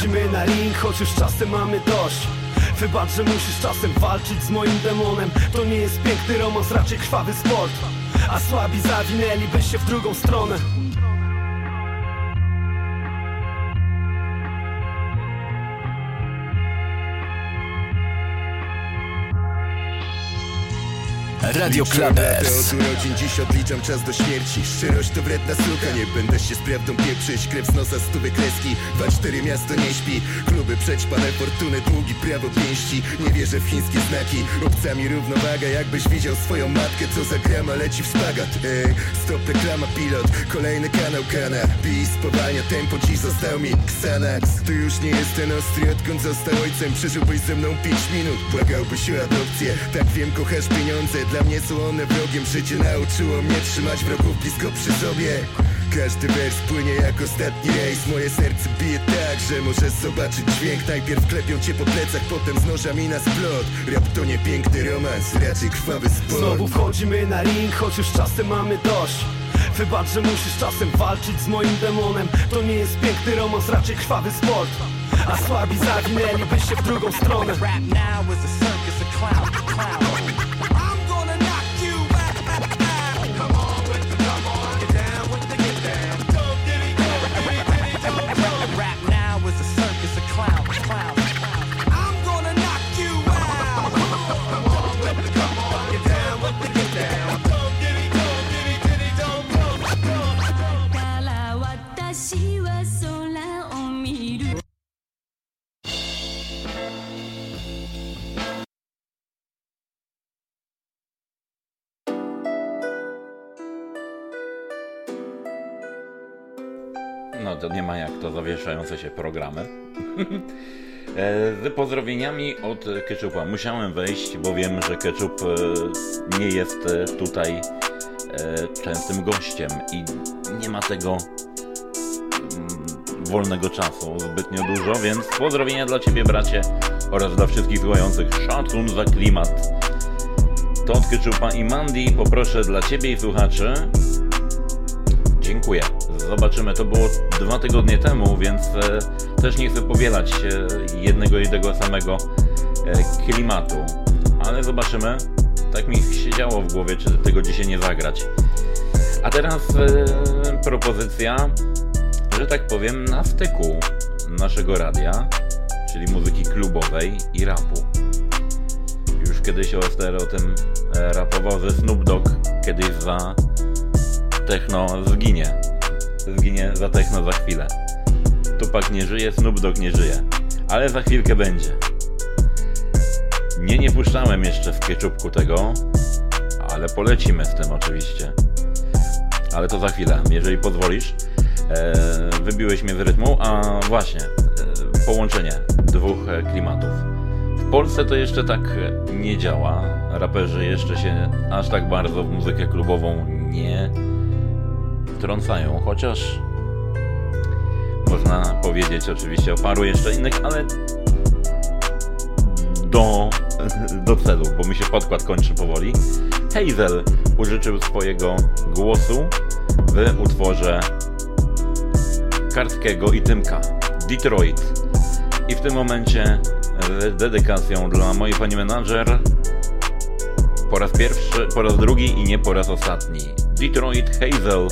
wchodzimy na ring, choć już czasem mamy dość. Wybacz, że musisz czasem walczyć z moim demonem. To nie jest piękny romans, raczej krwawy sport A słabi zawinęliby się w drugą stronę Radio Klubers. Od urodzin dziś odliczam czas do śmierci. Szczerość to wredna suka. Nie będę się z prawdą pieprzyć. Krew z nosa stówy kreski. Dwa cztery miasto nie śpi. Kluby przećpane fortuny Długi prawo pięści. Nie wierzę w chińskie znaki. Obcami równowaga. Jakbyś widział swoją matkę Co za grama leci w szpagat Ej, stop reklama pilot. Kolejny kanał kana. Bis spowalnia tempo. Dziś został mi Xanax. Tu już nie jest ten ostry Odkąd został ojcem. Przeżyłbyś ze mną pięć minut. Błagałbyś o adopcję. Tak wiem kochasz pieniądze. Dla mnie są one wrogiem Życie nauczyło mnie trzymać wrogów blisko przy sobie. Każdy wers płynie jak ostatni rejs. Moje serce bije tak, że możesz zobaczyć dźwięk. Najpierw klepią cię po plecach, potem z nożami na splot. Rap to nie piękny romans, raczej krwawy sport. Znowu wchodzimy na ring, choć już czasem mamy dość. Wybacz, że musisz czasem walczyć z moim demonem. To nie jest piękny romans, raczej krwawy sport. A słabi zawinęliby się w drugą stronę zawieszające się programy. <laughs> E, Z pozdrowieniami od Ketchupa. Musiałem wejść, bo wiem, że Ketchup e, nie jest e, tutaj częstym gościem i nie ma tego mm, wolnego czasu zbytnio dużo, więc pozdrowienia dla Ciebie bracie oraz dla wszystkich słuchających. Szacun za klimat. To od Ketchupa i Mandy poproszę dla Ciebie i słuchaczy Dziękuję. Zobaczymy. To było dwa tygodnie temu, więc e, też nie chcę powielać jednego i tego samego e, klimatu. Ale zobaczymy. Tak mi się działo w głowie, czy tego dzisiaj nie zagrać. A teraz e, propozycja, że tak powiem, na styku naszego radia, czyli muzyki klubowej i rapu. Już kiedyś OSTR o tym rapował ze Snoop Dogg, kiedyś za techno zginie. Za techno za chwilę. Tupak nie żyje, Snoop Dogg nie żyje. Ale za chwilkę będzie. Nie, nie puszczałem jeszcze w pieczubku tego, ale polecimy z tym oczywiście. Ale to za chwilę, jeżeli pozwolisz. E, wybiłeś mnie z rytmu, a właśnie, e, połączenie dwóch e, klimatów. W Polsce to jeszcze tak nie działa. Raperzy jeszcze się aż tak bardzo w muzykę klubową nie wtrącają, chociaż można powiedzieć oczywiście o paru jeszcze innych, ale do, do celu, bo mi się podkład kończy powoli. Hazel użyczył swojego głosu w utworze Kartkiego i Tymka Detroit. I w tym momencie z dedykacją dla mojej pani menadżer po raz pierwszy, po raz drugi i nie po raz ostatni. Detroit Hazel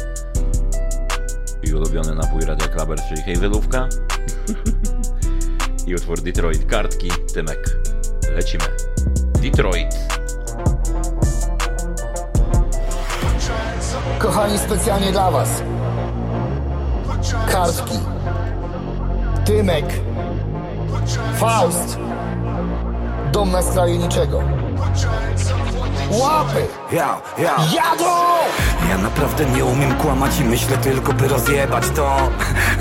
i ulubiony napój Radia Klaber, czyli Hazelówka i utwór Detroit Kartki, Tymek. Lecimy. Detroit. Kochani, specjalnie dla Was. Kartki. Tymek. Faust. Dom na skraju niczego. Łapy! Ja, ja Jadą! Ja naprawdę nie umiem kłamać i myślę tylko by rozjebać to.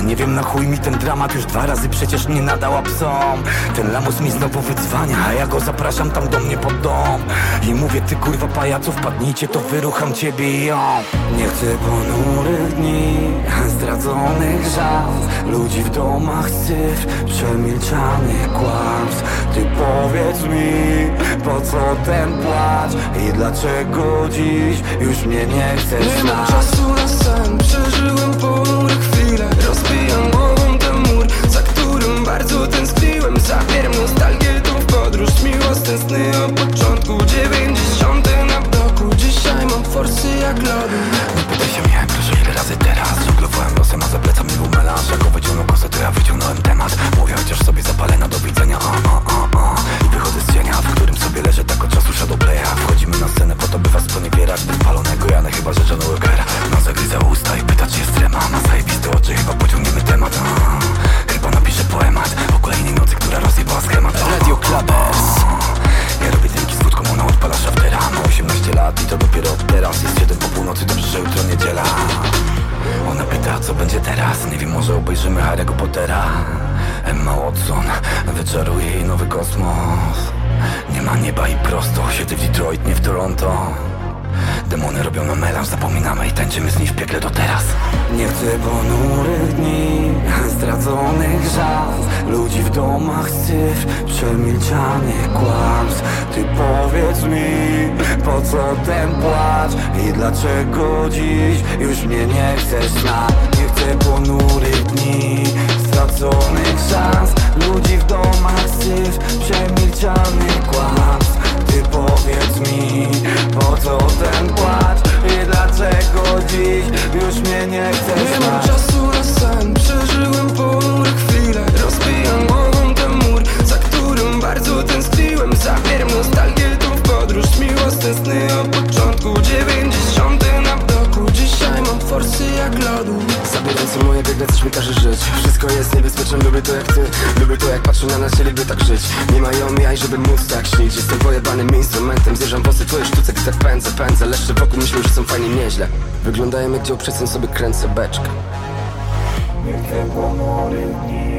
Nie wiem na chuj mi ten dramat już dwa razy przecież nie nadała psom. Ten lamus mi znowu wydzwania, a ja go zapraszam tam do mnie pod dom. I mówię ty kurwa pajacu wpadnijcie to wyrucham ciebie i ją Nie chcę ponurych dni, zdradzonych żal Ludzi w domach syf, przemilczanych kłamstw. Ty powiedz mi, po co ten płacz I dlaczego dziś już mnie nie chcesz Nie mam czasu na sen, przeżyłem ponure chwile Rozbijam głową ten mur, za którym bardzo tęskniłem. Zabieram nostalgię tą w podróż, miłosne sny o początku. Dziewięćdziesiąte na bloku Dzisiaj mam forsy jak lodu Pytaj się mnie, razy teraz. Żonglowałem losem, a za plecami był melanż. Jak go wyciągnął kosę, to ja wyciągnąłem temat. Mówię chociaż sobie zapalę do widzenia. A, a, a, a. I wychodzę z cienia, w którym sobie leżę tak od czasu Shadowplaya Wchodzimy na scenę po to, by was poniewierać. Bez palonego Jana, chyba że John Walkera Ma zagryza usta i pyta, czy jest trema. Ma zajebiste oczy, chyba pociągniemy temat. A, Chyba napiszę poemat. O kolejnej nocy, która rozjebała schemat. Radio Clubbers. ja robię dymki z wódką, ona odpala szaftera. Ma 18 lat i to dopiero od teraz. Jest 7 po północy, dobrze, że jutro niedziela Ona pyta, co będzie teraz? Nie wiem, może obejrzymy Harry'ego Pottera. Emma Watson Wyczaruje jej nowy kosmos. Nie ma nieba i prosto Siedzę w Detroit, nie w Toronto Demony robią nam melanż, zapominamy i tańczymy z nich w piekle do teraz. Nie chcę ponurych dni, <laughs> zdradzonych żal. Ludzi w domach syf, przemilczanych kłamstw. Ty powiedz mi, po co ten płacz? I dlaczego dziś już mnie nie chcesz znać? Nie chcę ponurych dni, straconych szans. Ludzi w domach syf, przemilczanych kłamstw Ty powiedz mi, po co ten płacz I dlaczego dziś już mnie nie chcesz Nie mam czasu na sen, przeżyłem ponure chwile. Rozbijam głową ten mur, za którym bardzo tęskniłem. Zabieram nostalgię tą w podróż, miłosne sny o początku bloku Jak lodu. Zabierający moje biegle coś mi każe żyć. Wszystko jest niebezpieczne, lubię to jak ty. Lubię to jak patrzą na nas, chcieliby tak żyć. Nie mają jaj, żeby móc tak śnić. Jestem pojebanym instrumentem, zjeżdżam włosy Twoje sztuce, gdy tak pędzę, pędzę. Leszcze wokół myślą, że są fajnie nieźle. Wyglądają jak dzieł, przed sobie kręcę beczkę. Nie chcę ponurych dni,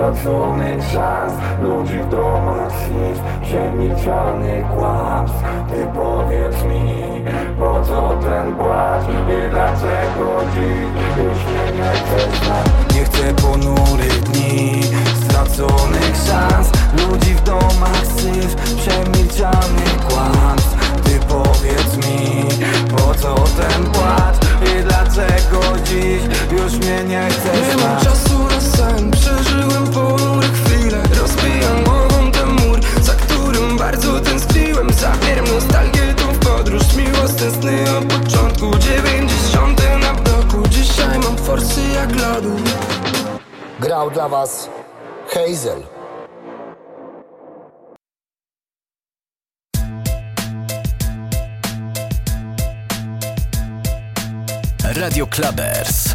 straconych szans Ludzi w domach śnić, przemilczanych kłamstw. Ty powiedz mi, po co ten płacz I dlaczego dziś już nie chcesz znać Nie chcę ponurych dni, straconych szans. Ludzi w domach syf, przemilczanych kłamstw Ty powiedz mi, po co ten płacz I dlaczego dziś już mnie nie chcesz Nie mam czasu na sen, przeżyłem ponure chwile. Rozbijam głową ten mur, za którym bardzo tęskniłem. Zabieram nostalgię tą w podróż, miłosne sny o początku. Dziewięćdziesiąte na bloku Dzisiaj mam forsy jak lodu. Grał dla Was Hazel. Radio Clubbers.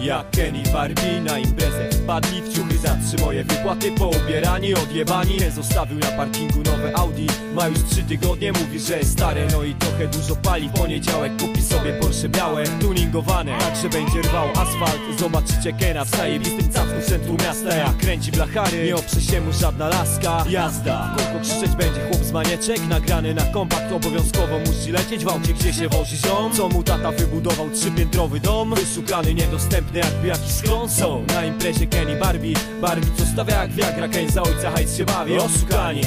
Jak Kenny Barbie na imprezę Wpadli w ciuchy za trzy moje wypłaty Poubierani, odjebani. Nie zostawił na parkingu nowe Audi. Ma już trzy tygodnie, mówi, że jest stare. No i trochę dużo pali. Poniedziałek kupi sobie Porsche białe Tuningowane, tak że będzie rwał asfalt. Zobaczycie Kena w zajebistym cacku w centrum miasta. Jak kręci blachary, nie oprze się mu żadna laska. Jazda, kogo krzyczeć będzie chłop z manieczek. Nagrany na kompakt, obowiązkowo musi lecieć. W aucie, gdzie się wozi ziom. Co mu tata wybudował trzypiętrowy dom. Wyszukany, niedostępny jakby jakiś schron Są na imprezie Kenny Barbie. Barbie co stawia jak wiagra Ken za ojca hajs się bawi. Oszukani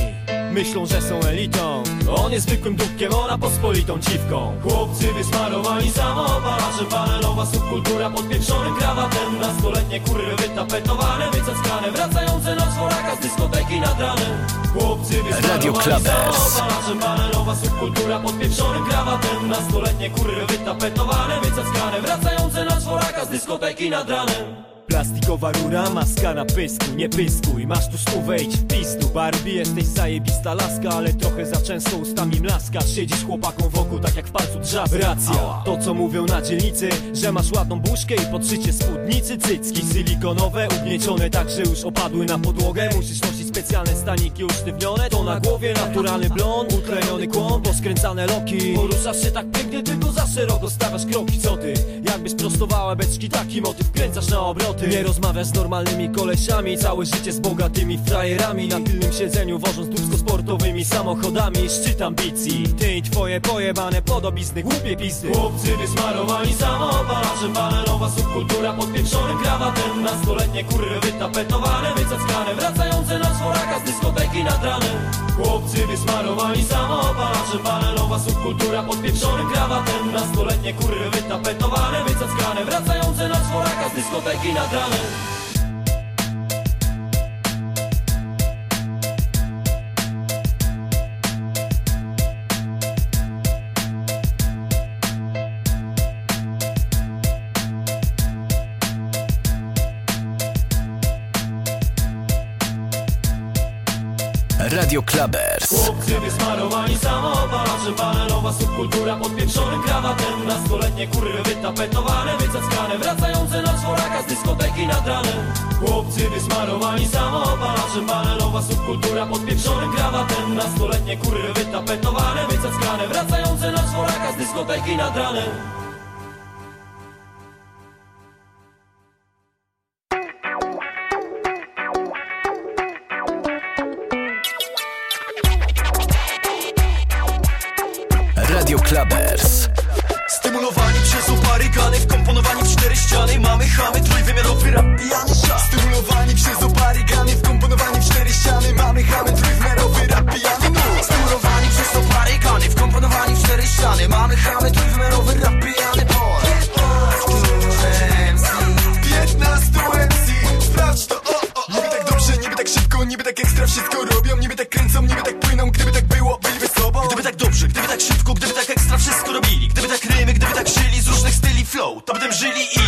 Myślą, że są elitą. On jest zwykłym dupkiem, ona pospolitą dziwką. Chłopcy wysmarowani samopalarzem Panelowa subkultura podpieprzonym krawatem Nastoletnie kurwy wytapetowane, wycackane Wracające na czworaka z dyskoteki nad ranem. Chłopcy wysmarowani samopalarzem Panelowa subkultura podpieprzonym krawatem Nastoletnie kurwy wytapetowane, wycackane Wracające na czworaka z dyskoteki nad ranem Plastikowa rura, maska na pysku, nie pyskuj. Masz tu stówę, idź w pistu. Barbie, jesteś zajebista laska Ale trochę za często ustami mlaskasz Siedzisz chłopakom wokół, tak jak w palcu drzask Racja, to co mówią na dzielnicy Że masz ładną buźkę i podszycie spódnicy Cycki. Silikonowe, ugniecione tak, że już opadły na podłogę. Musisz nosić specjalne staniki usztywnione To na głowie naturalny blond, uklejony kłon Poskręcane loki. Poruszasz się tak pięknie, tylko za szeroko stawiasz kroki. Co ty? Jakbyś prostowała beczki, taki motyw kręcasz na obroty. Nie rozmawiasz z normalnymi kolesiami Całe życie z bogatymi frajerami. Na tylnym siedzeniu wożąc dupsko sportowymi samochodami Szczyt ambicji Ty i twoje pojebane podobizny, głupie pisy Chłopcy wysmarowani samopalarzem Panelowa subkultura podpieprzonym krawatem. Nastoletnie kurwy wytapetowane, wycackane Wracające na czworaka z dyskoteki nad ranem Chłopcy wysmarowani samopalarzem Panelowa subkultura podpieprzonym krawatem. Nastoletnie kurwy wytapetowane, wycackane Wracające na czworaka z dyskoteki nad ranem Radio Clubbers. Chłopcy wysmarowani samopalarzem Panelowa subkultura podpieprzonym krawatem Nastoletnie kurwy wytapetowane, wycackane Wracające na czworaka z dyskoteki nad ranem. Chłopcy wysmarowani samopalarzem Panelowa subkultura podpieprzonym krawatem Nastoletnie kurwy wytapetowane, wycackane Wracające na czworaka z dyskoteki nad ranem ściany Mamy chamy, trójwymiarowy rap, pijany szat. Stymulowani przez oparygany, wkomponowani w cztery ściany. Mamy chamy, trójwymiarowy rap, pijany nóż Stymulowani przez oparygany, wkomponowani w cztery ściany. Mamy chamy, trójwymiarowy rap, pijany por 15 MC, sprawdź to, o, o, Niby tak dobrze, niby tak szybko, niby tak ekstra wszystko robią. Niby tak kręcą, niby tak płyną, gdyby tak było, byliby sobą. Gdyby tak dobrze, gdyby tak szybko, gdyby tak ekstra wszystko robili. Gdyby tak rymy, gdyby tak żyli z różnych styli flow To by tym żyli i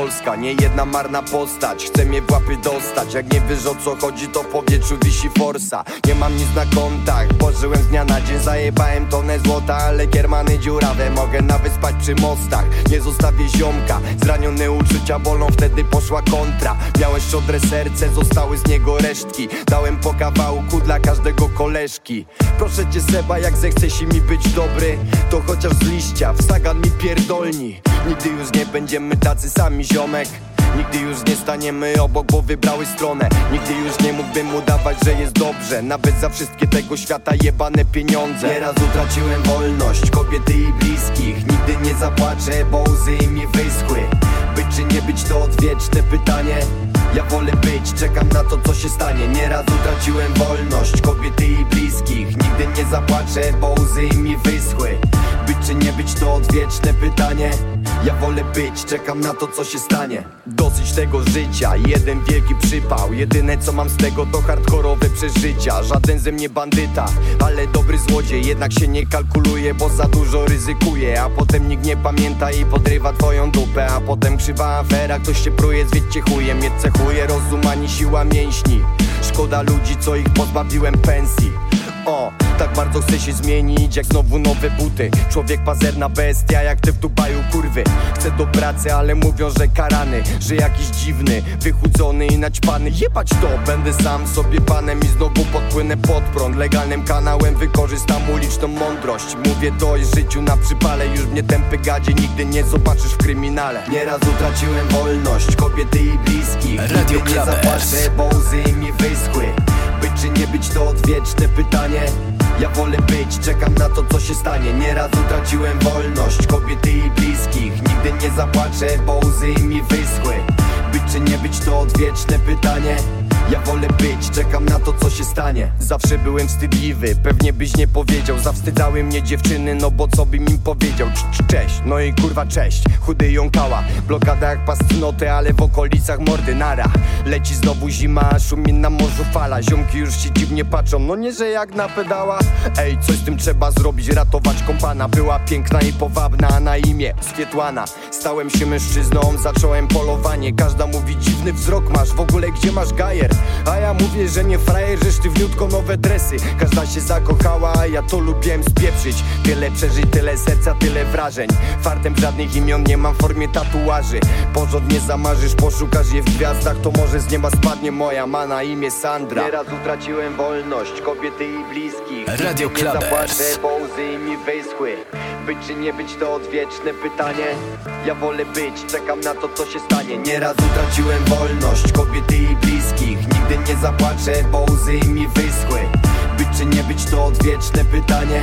Polska Nie jedna marna postać, chce mnie w łapy dostać. Jak nie wiesz o co chodzi, to w powietrzu wisi forsa. Nie mam nic na kontach, pożyłem z dnia na dzień. Zajebałem tonę złota, ale kiermany dziurawe. Mogę nawet spać przy mostach, nie zostawię ziomka. Zranione uczucia bolą, wtedy poszła kontra. Miałem szczodre serce, zostały z niego resztki. Dałem po kawałku dla każdego koleżki. Proszę cię Seba, jak zechcesz mi być dobry To chociaż z liścia, w sagan mi pierdolni Nigdy już nie będziemy tacy sami ziomek. Nigdy już nie staniemy obok, bo wybrały stronę. Nigdy już nie mógłbym udawać, że jest dobrze. Nawet za wszystkie tego świata jebane pieniądze. Nieraz utraciłem wolność, kobiety i bliskich. Nigdy nie zapłaczę, bo łzy mi wyschły. Być czy nie być to odwieczne pytanie. Ja wolę być, czekam na to co się stanie. Nieraz utraciłem wolność, kobiety i bliskich. Nigdy nie zapłaczę, bo łzy mi wyschły. Być czy nie być to odwieczne pytanie Ja wolę być, czekam na to co się stanie. Dosyć tego życia, jeden wielki przypał. Jedyne co mam z tego to hardkorowe przeżycia. Żaden ze mnie bandyta, ale dobry złodziej. Jednak się nie kalkuluje, bo za dużo ryzykuje A potem nikt nie pamięta i podrywa twoją dupę. A potem krzywa afera, ktoś się pruje, zwiedźcie chujem Mnie cechuje rozum ani siła mięśni. Szkoda ludzi, co ich pozbawiłem pensji. O, tak bardzo chcę się zmienić jak znowu nowe buty. Człowiek pazerna bestia jak te w Dubaju kurwy. Chcę do pracy, ale mówią, że karany Że jakiś dziwny, wychudzony i naćpany. Jebać to, będę sam sobie panem I znowu podpłynę pod prąd. Legalnym kanałem wykorzystam uliczną mądrość. Mówię dość życiu na przypale Już mnie tępy gadzie nigdy nie zobaczysz w kryminale. Nieraz utraciłem wolność Kobiety i bliskich. Radio nie zapłaczę, bo łzy mi wyschły. Być czy nie być to odwieczne pytanie Ja wolę być, czekam na to co się stanie. Nieraz utraciłem wolność kobiety i bliskich. Nigdy nie zapłaczę, bo łzy mi wyschły. Być czy nie być to odwieczne pytanie ja wolę być, czekam na to co się stanie. Zawsze byłem wstydliwy, pewnie byś nie powiedział. Zawstydzały mnie dziewczyny, no bo co bym im powiedział? Cz- cz- Cześć, no i kurwa cześć. Chudy jąkała, blokada jak pastnoty Ale w okolicach mordy nara. Leci znowu zima, szumi na morzu fala. Ziomki już się dziwnie patrzą, no nie że jak na pedała Ej, coś z tym trzeba zrobić, ratować kompana. Była piękna i powabna, na imię Swietłana. Stałem się mężczyzną, zacząłem polowanie. Każda mówi dziwny wzrok masz, w ogóle gdzie masz gajer? A ja mówię, że nie frajer, że sztywniutko nowe dresy. Każda się zakochała, a ja to lubiłem spieprzyć. Tyle przeżyć, tyle serca, tyle wrażeń. Fartem żadnych imion nie mam w formie tatuaży. Porządnie zamarzysz, poszukasz je w gwiazdach To może z nieba spadnie moja ma na imię Sandra. Nieraz utraciłem wolność, kobiety i bliskich. Radio Nigdy nie Clubbers. zapłaczę, bo łzy mi wyschły. Być czy nie być to odwieczne pytanie. Ja wolę być, czekam na to co się stanie. Nieraz utraciłem wolność, kobiety i bliskich Nigdy nie zapłaczę, bo łzy mi wyschły. Być czy nie być to odwieczne pytanie.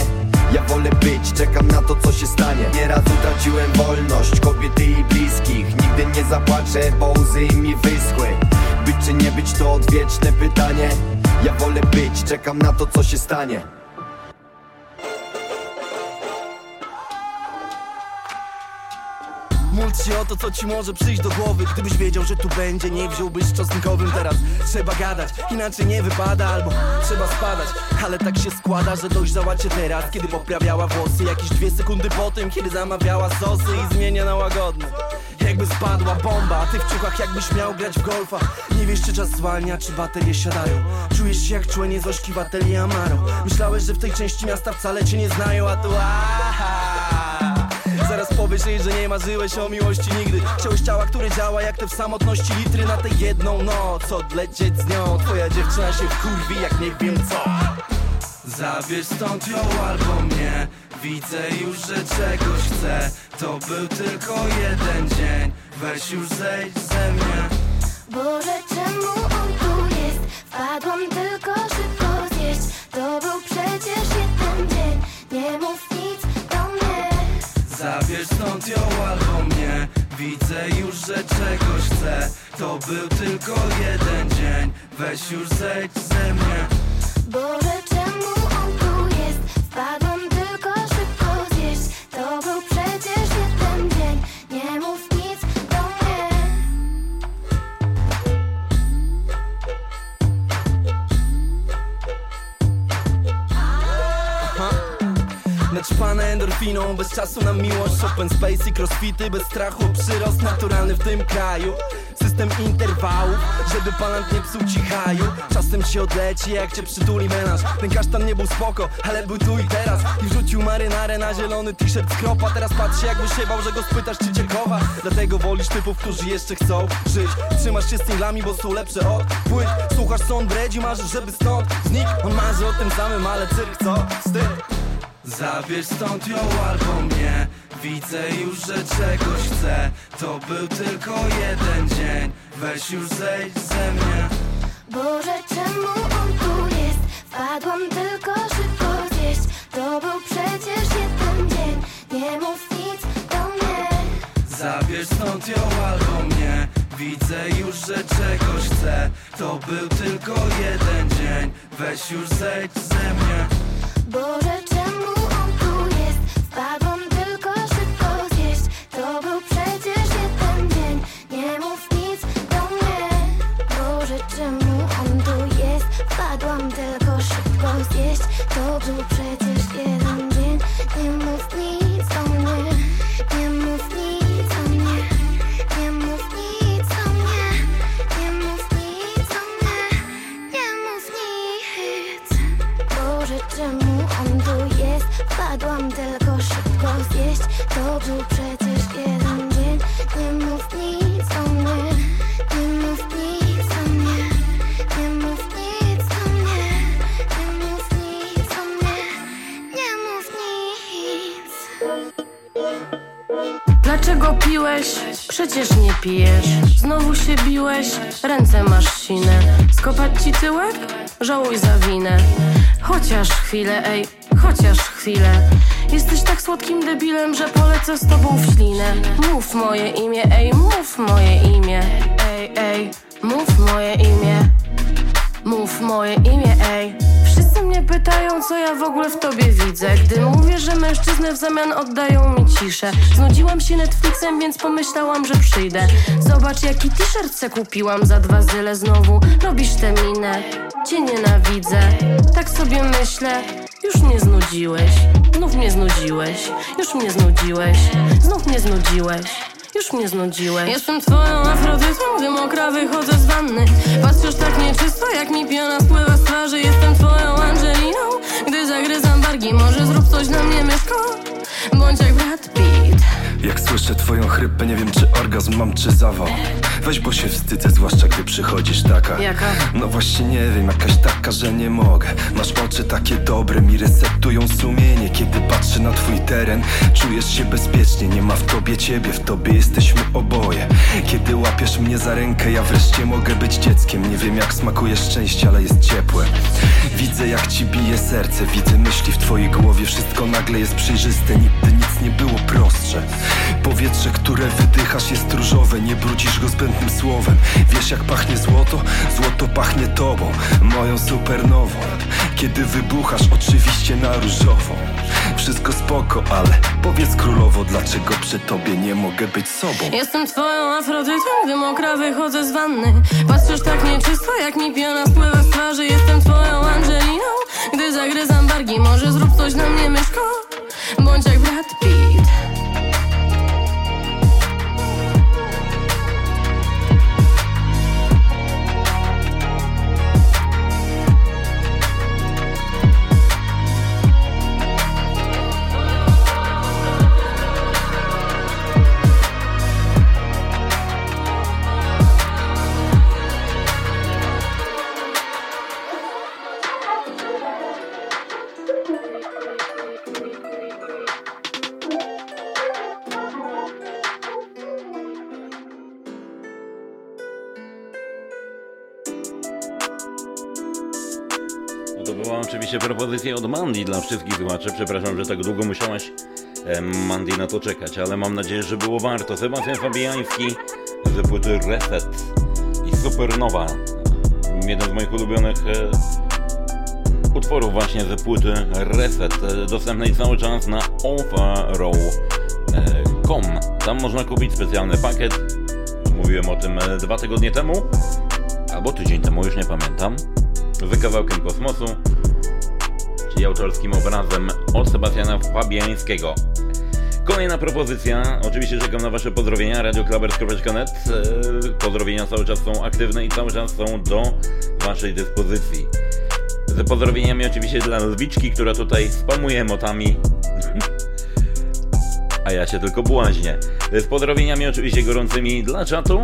Ja wolę być, czekam na to co się stanie. Nieraz utraciłem wolność kobiety i bliskich. Nigdy nie zapłaczę, bo łzy mi wyschły. Być czy nie być to odwieczne pytanie. Ja wolę być, czekam na to co się stanie Módl się o to, co ci może przyjść do głowy. Gdybyś wiedział, że tu będzie, nie wziąłbyś z czosnkowym Teraz. Trzeba gadać, inaczej nie wypada Albo trzeba spadać, ale tak się składa, że dojrzała cię teraz Kiedy poprawiała włosy, jakieś dwie sekundy po tym Kiedy zamawiała sosy i zmienia na łagodne. Jakby spadła bomba, a ty w ciuchach jakbyś miał grać w golfa. Nie wiesz czy czas zwalnia, czy baterie siadają. Czujesz się jak człenie Zośki w atelier Amaro. Myślałeś, że w tej części miasta wcale cię nie znają, a tu aha Zaraz powiesz jej, że nie marzyłeś o miłości nigdy. Chciałeś ciała, które działa jak te w samotności litry na tę jedną noc. Odlecieć z nią, twoja dziewczyna się wkurwi jak nie wiem co. Zabierz stąd ją albo mnie. Widzę już, że czegoś chcę. To był tylko jeden dzień. Weź już zejdź ze mnie. Boże, czemu on tu jest? Wpadłam tylko Widzę już, że czegoś chcę. To był tylko jeden dzień. Weź już zejdź ze mnie Naćpane endorfiną, bez czasu na miłość. Open space i crossfity, bez strachu. Przyrost naturalny w tym kraju. System interwałów, żeby palant nie psuł ci haju. Czasem się odleci, jak cię przytuli menaż. Ten kasztan nie był spoko, ale był tu i teraz. I wrzucił marynarę na zielony t-shirt z kropa. Teraz patrzy jakby się bał, że go spytasz czy cię kocha. Dlatego wolisz typów, którzy jeszcze chcą żyć. Trzymasz się z singlami, bo są lepsze od płyt. Słuchasz co on bredzi, marzysz, żeby stąd znikł. On marzy o tym samym, ale cyrk co? Wstyd Zabierz stąd ją albo mnie. Widzę już, że czegoś chcę. To był tylko jeden dzień. Weź już zejdź ze mnie. Boże, czemu on tu jest? Wpadłam tylko szybko zjeść. To był przecież jeden dzień. Nie mów nic do mnie. Zabierz stąd ją albo mnie. Widzę już, że czegoś chcę. To był tylko jeden dzień. Weź już zejdź ze mnie. Boże, Wpadłam tylko szybko zjeść. To był przecież jeden dzień. Nie mów nic do mnie. Boże, czemu on tu jest? Wpadłam tylko szybko zjeść. To był przecież jeden dzień. Nie mów nic Dzień Nie mów nic do mnie Nie mów nic do mnie Nie mów nic do mnie Dlaczego piłeś? Przecież nie pijesz. Znowu się biłeś, ręce masz sine. Skopać ci tyłek? Żałuj za winę. Chociaż chwilę, ej, chociaż chwilę. Jesteś tak słodkim debilem, że polecę z tobą w ślinę. Mów moje imię, ej, mów moje imię. Ej, ej, mów moje imię. Mów moje imię, ej. Wszyscy mnie pytają, co ja w ogóle w tobie widzę. Gdy mówię, że mężczyzny w zamian oddają mi ciszę. Znudziłam się Netflixem, więc pomyślałam, że przyjdę. Zobacz, jaki t-shirt se kupiłam za dwa zyle znowu. Robisz tę minę, cię nienawidzę. Tak sobie myślę, już mnie znudziłeś. Znów mnie znudziłeś, już mnie znudziłeś. Znów mnie znudziłeś. Już mnie znudziłeś. Jestem twoją afrodytą, gdy mokra wychodzę z wanny. Patrzysz tak nieczysto, jak mi piana spływa z twarzy. Jestem twoją Angeliną, gdy zagryzam wargi. Może zrób coś na mnie, myszko, bądź jak Brad Pitt Jak słyszę twoją chrypę, nie wiem czy orgazm mam, czy zawał. Weź, bo się wstydzę, zwłaszcza gdy przychodzisz taka. Jaka? No właśnie nie wiem, jakaś taka, że nie mogę. Masz oczy takie dobre, mi resetują sumienie. Kiedy patrzę na twój teren, czujesz się bezpiecznie. Nie ma w tobie ciebie, w tobie jesteśmy oboje. Kiedy łapiesz mnie za rękę, ja wreszcie mogę być dzieckiem. Nie wiem jak smakuje szczęście, ale jest ciepłe. Widzę jak ci bije serce, widzę myśli w twojej głowie. Wszystko nagle jest przejrzyste, nigdy nic nie było prostsze Powietrze, które wydychasz jest różowe Nie brudzisz go zbędnym słowem. Wiesz jak pachnie złoto? Złoto pachnie tobą Moją supernową. Kiedy wybuchasz oczywiście na różowo. Wszystko spoko, ale powiedz królowo Dlaczego przy tobie nie mogę być sobą? Jestem twoją afrodytą, gdy mokra wychodzę z wanny. Patrzysz tak nieczysto, jak mi piana spływa z twarzy. Jestem twoją Angeliną, gdy zagryzam wargi. Może zrób coś na mnie, myszko, bądź jak Brad Pitt od Mandy dla wszystkich słuchaczy. Przepraszam, że tak długo musiałaś Mandy na to czekać, ale mam nadzieję, że było warto. Sebastian Fabiański z płyty Reset i Supernowa. Jeden z moich ulubionych e, utworów właśnie ze płyty Reset, e, dostępnej cały czas na offerrow.com. Tam można kupić specjalny pakiet. Mówiłem o tym e, dwa tygodnie temu, albo tydzień temu, już nie pamiętam. Z kawałkiem kosmosu, czyli autorskim obrazem od Sebastiana Fabiańskiego. Kolejna propozycja, oczywiście czekam na Wasze pozdrowienia, radioklubers.net. E, Pozdrowienia cały czas są aktywne i cały czas są do Waszej dyspozycji. Z pozdrowieniami oczywiście dla Lwiczki, która tutaj spamuje emotami. <laughs> A ja się tylko błaźnię. Z pozdrowieniami oczywiście gorącymi dla czatu.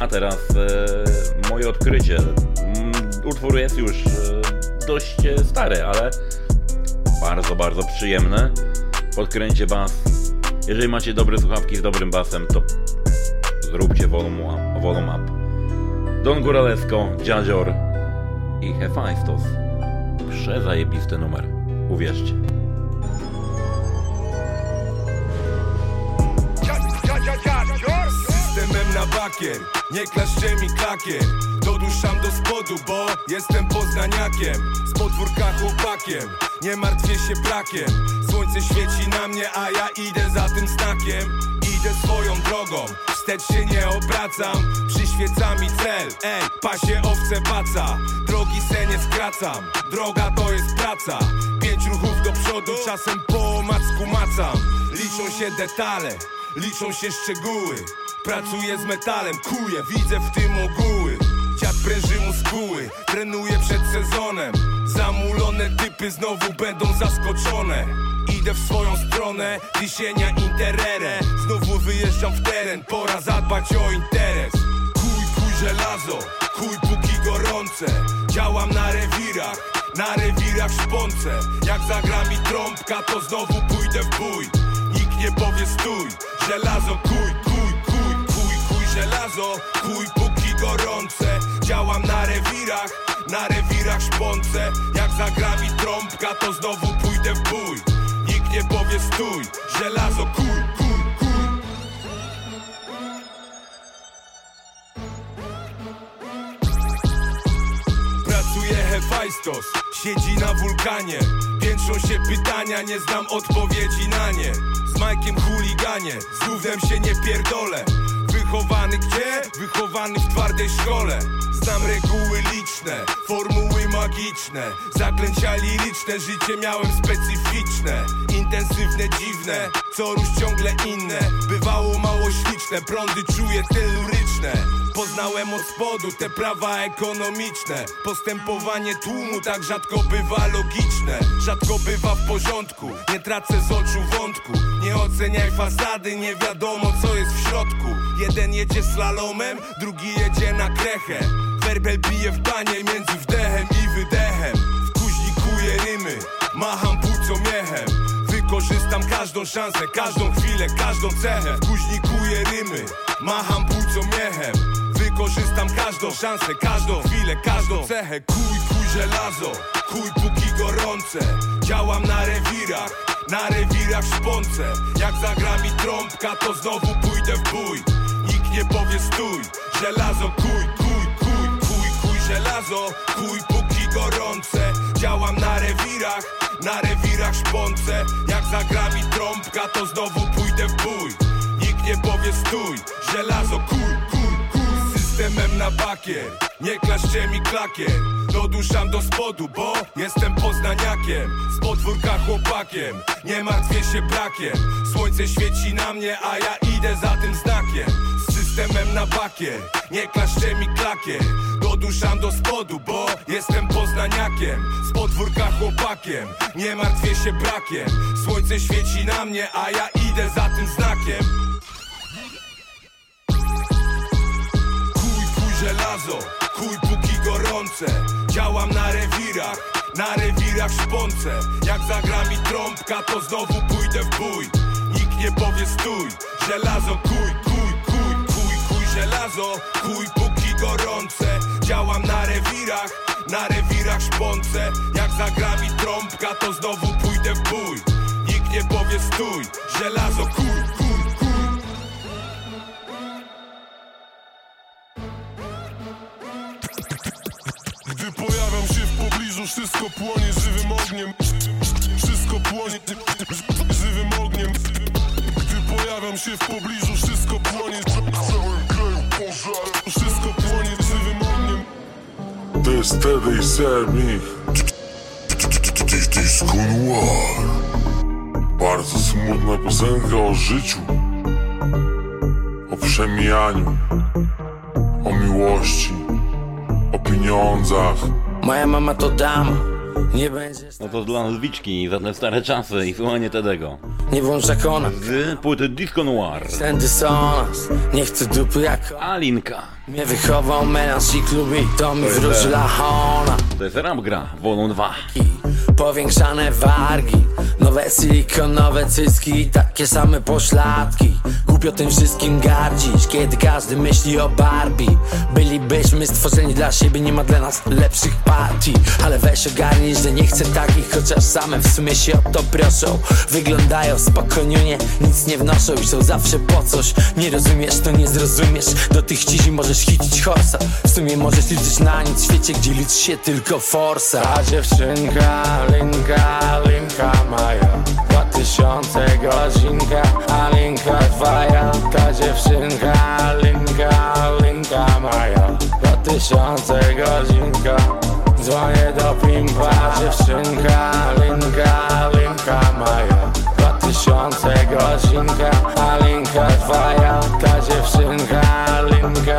A teraz e, moje odkrycie. Mm, Utwór jest już e, dość e, stary, ale bardzo, bardzo przyjemny. Podkręcie bas. Jeżeli macie dobre słuchawki z dobrym basem, to zróbcie volume up. Up. Don Góralewsko, Dziadzior i Hefajstos. Przezajebisty numer. Uwierzcie. Na bakier, nie klaszcze mi klakier. Doduszam do spodu, bo jestem poznaniakiem. Z podwórka chłopakiem, nie martwię się brakiem Słońce świeci na mnie, a ja idę za tym znakiem. Idę swoją drogą, wstecz się nie obracam. Przyświeca mi cel, ej, pasie owce paca. Drogi se nie skracam, droga to jest praca. Pięć ruchów do przodu, czasem po omacku macam. Liczą się detale, liczą się szczegóły. Pracuję z metalem, kuję, widzę w tym ogóły. Dziad pręży muskuły, trenuję przed sezonem. Zamulone typy znowu będą zaskoczone. Idę w swoją stronę, wisienia interere. Znowu wyjeżdżam w teren, pora zadbać o interes. Kuj, kuj żelazo, kuj póki gorące. Działam na rewirach, na rewirach szponce. Jak zagra mi trąbka, to znowu pójdę w bój nie powie stój, żelazo kuj, kuj, kuj, kuj, kuj żelazo Kuj póki gorące, działam na rewirach Na rewirach szponce, jak zagra mi trąbka, to znowu pójdę w bój. Nikt nie powie stój, żelazo kuj, kuj, Pracuje Hefajstos, siedzi na wulkanie. Piętrzą się pytania, nie znam odpowiedzi na nie. Z Majkiem chuliganie, z gównem się nie pierdolę. Wychowany gdzie? Wychowany w twardej szkole. Znam reguły liczne, formuły magiczne. Zaklęcia liryczne, życie miałem specyficzne. Intensywne, dziwne, co rusz ciągle inne. Bywało mało śliczne, prądy czuję teluryczne Poznałem od spodu te prawa ekonomiczne. Postępowanie tłumu tak rzadko bywa logiczne. Rzadko bywa w porządku, nie tracę z oczu wątku. Nie oceniaj fasady, nie wiadomo co jest w środku. Jeden jedzie slalomem, drugi jedzie na krechę. Werbel bije w banie między wdechem i wydechem. Wkuźnikuję rymy, macham płuco miechem. Wykorzystam każdą szansę, każdą chwilę, każdą cechę. Wkuźnikuję rymy, macham płuco miechem Wykorzystam każdą szansę, każdą chwilę, każdą cechę. Kuj, kuj żelazo, kuj póki gorące. Działam na rewirach, na rewirach szponce. Jak zagra mi trąbka, to znowu pójdę w bój. Nikt nie powie stój, żelazo kuj, kuj, kuj, kuj, kuj żelazo Kuj póki gorące, działam na rewirach Na rewirach szponce, jak zagra mi trąbka, to znowu pójdę w bój. Nikt nie powie stój, żelazo kuj, kuj, Systemem na bakier, nie klaszcze mi klakier. Doduszam do spodu, bo jestem poznaniakiem. Z podwórka chłopakiem, nie martwię się brakiem. Słońce świeci na mnie, a ja idę za tym znakiem. Z systemem na bakier, nie klaszcze mi klakier. Doduszam do spodu, bo jestem poznaniakiem. Z podwórka chłopakiem, nie martwię się brakiem. Słońce świeci na mnie, a ja idę za tym znakiem żelazo, kuj póki gorące. Działam na rewirach, na rewirach szponce. Jak zagra mi trąbka, to znowu pójdę w bój. Nikt nie powie stój, żelazo kuj, kuj, kuj, kuj, kuj żelazo. Kuj póki gorące, działam na rewirach Na rewirach szponce. Jak zagra mi trąbka to znowu pójdę w bój. Nikt nie powie stój, żelazo kur, kur, pobliżu, wszystko płonie żywym ogniem. Wszystko płonie żywym ogniem. Gdy pojawiam się w pobliżu, wszystko płonie Wszystko płonie żywym ogniem. To jest wtedy i ser mi Disco Noir Bardzo smutna piosenka o życiu. O przemijaniu. O miłości. O pieniądzach Moja mama to dama Nie będzie No to dla Lwiczki za te stare czasy i słuchanie Tedego. Nie włącz zakona Z płyty Disco Noir. Ten dysonans Nie chcę dupy jak Alinka. Mnie wychował melanż i klubi To mi To jest wróżyła ona. To jest Rap Gra, Wolą 2. Powiększane wargi Nowe silikonowe cycki Takie same pośladki. Głupio tym wszystkim gardzić Kiedy każdy myśli o Barbie. Bylibyśmy stworzeni dla siebie Nie ma dla nas lepszych partii. Ale weź ogarnij, że nie chcę takich Chociaż same w sumie się o to proszą. Wyglądają spokojnie Nic nie wnoszą i są zawsze po coś. Nie rozumiesz, to nie zrozumiesz. Do tych cizi możesz hicić horsa. W sumie możesz liczyć na nic w świecie Gdzie liczy się tylko forsa. Ta dziewczynka, linka, linka moja Dwa tysiące godzinka, a linka twoja Ta dziewczynka, linka, linka moja Dwa tysiące godzinka Dzwonię do pimpa. Dziewczynka, linka, linka moja Dwa tysiące godzinka, a linka twoja Ta dziewczynka, linka,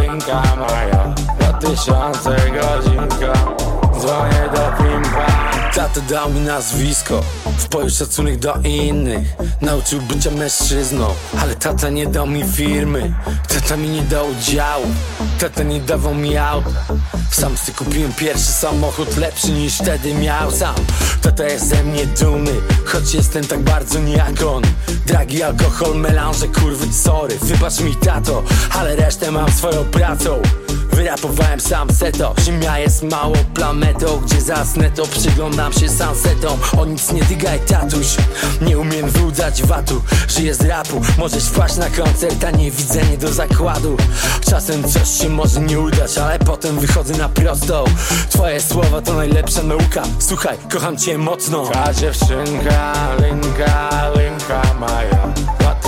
linka moja Dwa tysiące godzinka Dzwonię do pimpa Tata dał mi nazwisko. W boju szacunek do innych. Nauczył bycia mężczyzną. Ale tata nie dał mi firmy. Tata mi nie dał udziału Tata nie dawał mi auta. Sam sobie kupiłem pierwszy samochód Lepszy niż wtedy miał sam. Tata jest ze mnie dumny Choć jestem tak bardzo nie Dragi alkohol, melanże, kurwy, sorry. Wybacz mi tato Ale resztę mam swoją pracą Wyrapowałem sam seto. Ziemia jest małą planetą Gdzie zasnę to przyglądam się sunsetom. O nic nie dygaj tatuś. Nie umiem wyłudzać watu. Żyję z rapu. Możesz wpaść na koncert A nie do zakładu. Czasem coś się może nie udać Ale potem wychodzę na prostą Twoje słowa to najlepsza nauka. Słuchaj, kocham cię mocno. Ta dziewczynka, linka, linka Dwa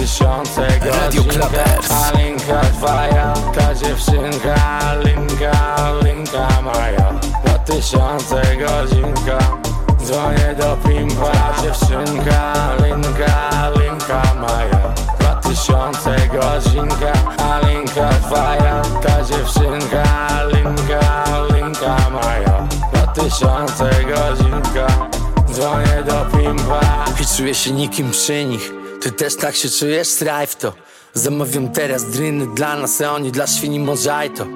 tysiące Radio Clubbers. A linka twoja Ta dziewczynka, linka, linka moja Dwa tysiące godzinka Dzwonię do pimpa Dziewczynka, linka, linka moja Dwa tysiące godzinka A linka twoja Ta dziewczynka, linka, linka moja Dwa tysiące godzinka Dzwonię do pimpa. I czuję się nikim przy nich Ty też tak się czujesz? Strajf to Zamawiam teraz dryny dla nas, a oni dla świni mozajto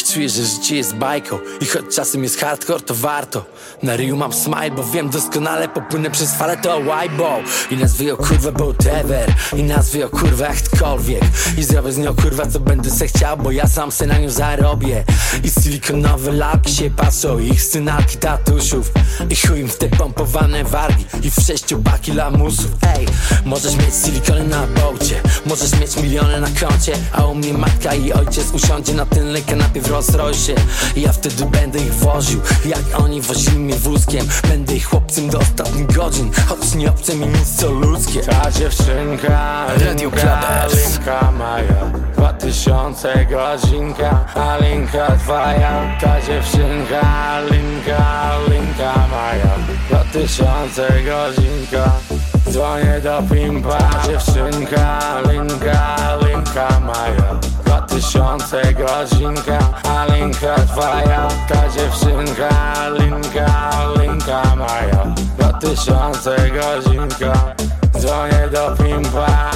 I czuję, że życie jest bajką I choć czasem jest hardcore, to warto. Na ryju mam smile, bo wiem doskonale Popłynę przez falę, to łajbo I nazwę ją kurwa whatever I nazwę ją kurwa jaktkolwiek I zrobię z nią kurwa, co będę se chciał Bo ja sam se na nią zarobię. I silikonowe lalki się patrzą Ich synalki tatusiów. I chuj im w te pompowane wargi I w sześciopaki lamusów. Ej, możesz mieć silikony na bołcie Możesz mieć miliony na koncie A u mnie matka i ojciec usiądzie na tylnej kanapie w Rolls Royce ja wtedy będę ich woził Jak oni wozili mnie wózkiem. Będę ich chłopcem do ostatnich godzin Choć nie obce mi nic co ludzkie. Ta dziewczynka, Radio linka Dwa tysiące godzinka A linka twoja Ta dziewczynka, linka, linka moja Dwa tysiące godzinka Dzwonię do pimpa Dziewczynka, linka, linka moja Dwa tysiące godzinka A linka twoja. Ta dziewczynka, linka, linka moja Dwa tysiące godzinka. Dzwonię do pimpa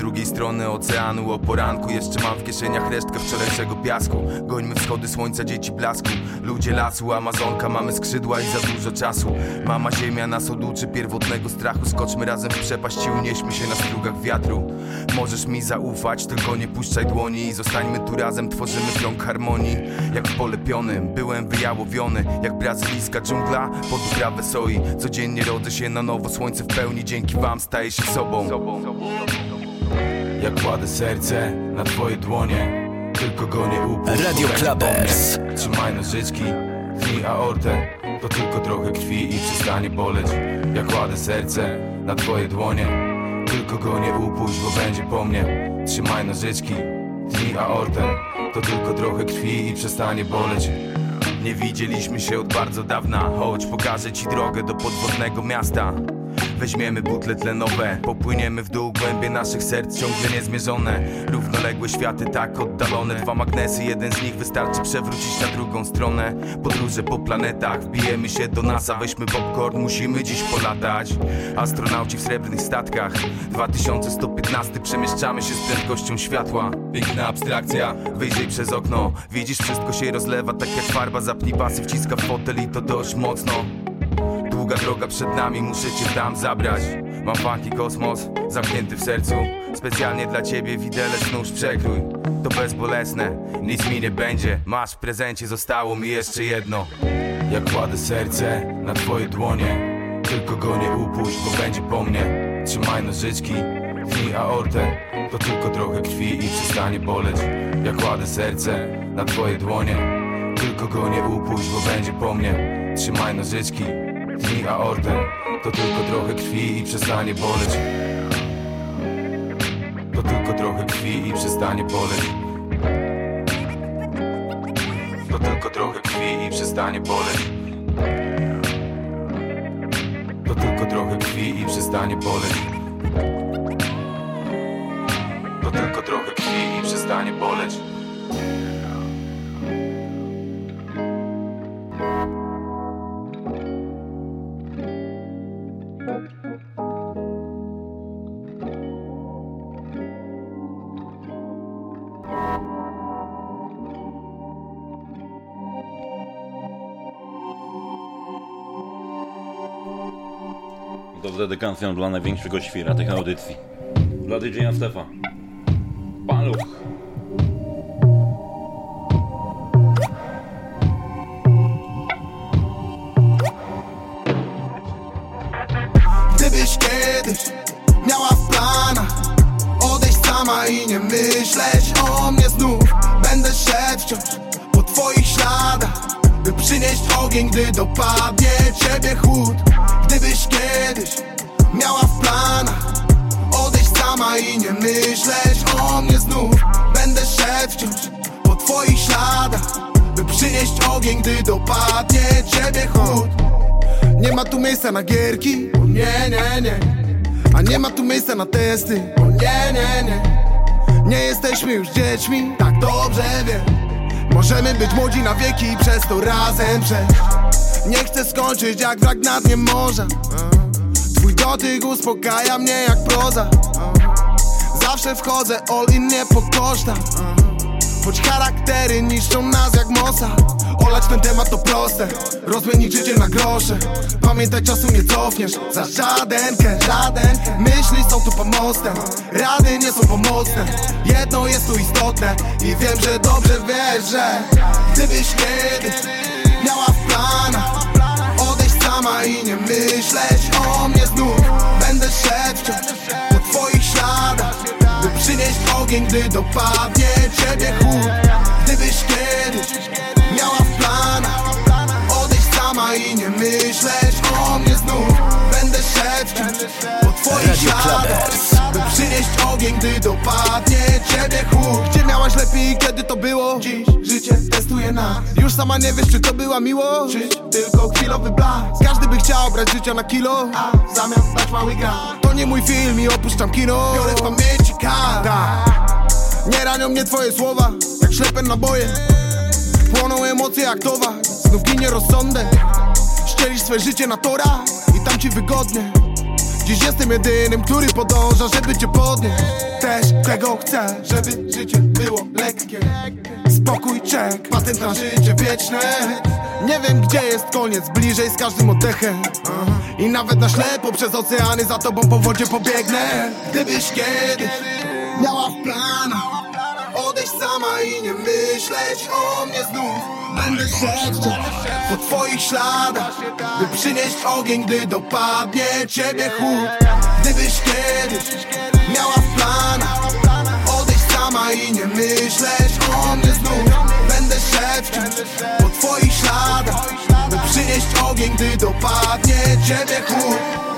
drugiej strony oceanu. O poranku jeszcze mam w kieszeniach resztkę wczorajszego piasku. Gońmy wschody słońca, dzieci blasku. Ludzie lasu, Amazonka, mamy skrzydła i za dużo czasu. Mama ziemia nas oduczy pierwotnego strachu. Skoczmy razem w przepaść i unieśmy się na strugach wiatru. Możesz mi zaufać, tylko nie puszczaj dłoni. I zostańmy tu razem, tworzymy krąg harmonii. Jak w polepionym, byłem wyjałowiony. Jak brazylijska dżungla pod uprawę soi. Codziennie rodzę się na nowo, słońce w pełni. Dzięki wam staję się sobą Jak kładę serce na twoje dłonie Tylko go nie upuść Radio Clubbers. mnie. Trzymaj nożyczki, tnij aortę To tylko trochę krwi i przestanie boleć Jak kładę serce na twoje dłonie Tylko go nie upuść, bo będzie po mnie Trzymaj nożyczki, tnij aortę To tylko trochę krwi i przestanie boleć Nie widzieliśmy się od bardzo dawna Chodź, pokażę ci drogę do podwodnego miasta Weźmiemy butle tlenowe Popłyniemy w dół głębie naszych serc Ciągle niezmierzone. Równoległe światy tak oddalone. Dwa magnesy, jeden z nich wystarczy przewrócić na drugą stronę. Podróże po planetach Wbijemy się do NASA, weźmy popcorn Musimy dziś polatać. Astronauci w srebrnych statkach. 2115 Przemieszczamy się z prędkością światła. Piękna abstrakcja. Wyjrzyj przez okno. Widzisz, wszystko się rozlewa tak jak farba Zapnij pasy, wciska w fotel i to dość mocno Długa droga przed nami, muszę cię tam zabrać. Mam funky kosmos, zamknięty w sercu. Specjalnie dla ciebie widelec nóż przekrój. To bezbolesne, nic mi nie będzie. Masz w prezencie, zostało mi jeszcze jedno. Jak kładę serce na twoje dłonie Tylko go nie upuść, bo będzie po mnie. Trzymaj nożyczki, tnij aortę. To tylko trochę krwi i przestanie boleć. Jak kładę serce na twoje dłonie Tylko go nie upuść, bo będzie po mnie. Trzymaj nożyczki, tnij aortę To tylko trochę krwi i przestanie boleć. To tylko trochę krwi i przestanie boleć. To tylko trochę krwi i przestanie boleć. To tylko trochę krwi i przestanie boleć. To tylko trochę krwi i przestanie boleć Dedykacją dla największego świra tych audycji. Dla DJ Stefa. Paluch. Gdybyś kiedyś miała w planach Odejść sama i nie myśleć o mnie znów Będę szedł wciąż po twoich śladach By przynieść ogień, gdy dopadnie ciebie chłód By przynieść ogień, gdy dopadnie ciebie chłód. Nie ma tu miejsca na gierki, o nie, nie, nie. A nie ma tu miejsca na testy, o nie, nie, nie. Nie jesteśmy już dziećmi, tak dobrze wiem. Możemy być młodzi na wieki i przez to razem przejść. Nie chcę skończyć jak wrak na dnie morza Twój dotyk uspokaja mnie jak proza. Zawsze wchodzę all in nie po kosztach Choć charaktery niszczą nas jak mosa Olać ten temat to proste. Rozmienić życie na grosze. Pamiętaj czasu nie cofniesz. Za żaden cash, żaden. Myśli są tu pomostem. Rady nie są pomocne. Jedno jest tu istotne. I wiem, że dobrze wiesz, że Gdybyś kiedyś miała w planach Odejść sama i nie myśleć o mnie znów Będę szedł po twoich śladach By przynieść ogień, gdy dopadnie ciebie chłód Gdybyś kiedyś miała w planach Odejść sama i nie myśleć o mnie znów. Będę szedł wciąż po twoich śladach. By przynieść ogień, gdy dopadnie ciebie chłód. Gdzie miałaś lepiej kiedy to było? Dziś życie testuje nas Już sama nie wiesz, czy to była miłość. Czy tylko chwilowy blask Każdy by chciał brać życia na kilo. A zamiast dać mały gram To nie mój film i opuszczam kino. Biorę w pamięci kar. Nie ranią mnie twoje słowa. Jak ślepe naboje. Płoną emocje jak towar Znów ginie rozsądek. Ścielisz swe życie na torach I tam ci wygodnie Dziś jestem jedynym, który podąża, żeby cię podnieść. Też tego chcę, żeby życie było lekkie. Spokój, czek, patent na życie wieczne. Nie wiem gdzie jest koniec, bliżej z każdym oddechem. I nawet na ślepo przez oceany za tobą po wodzie pobiegnę. Gdybyś kiedyś miała w planach Odejść sama i nie myśleć o mnie znów. Będę szedł po twoich śladach By przynieść ogień, gdy dopadnie ciebie chłód Gdybyś kiedyś miała w planach Odejść sama i nie myśleć o mnie znów. Będę szedł po twoich śladach By przynieść ogień, gdy dopadnie ciebie chłód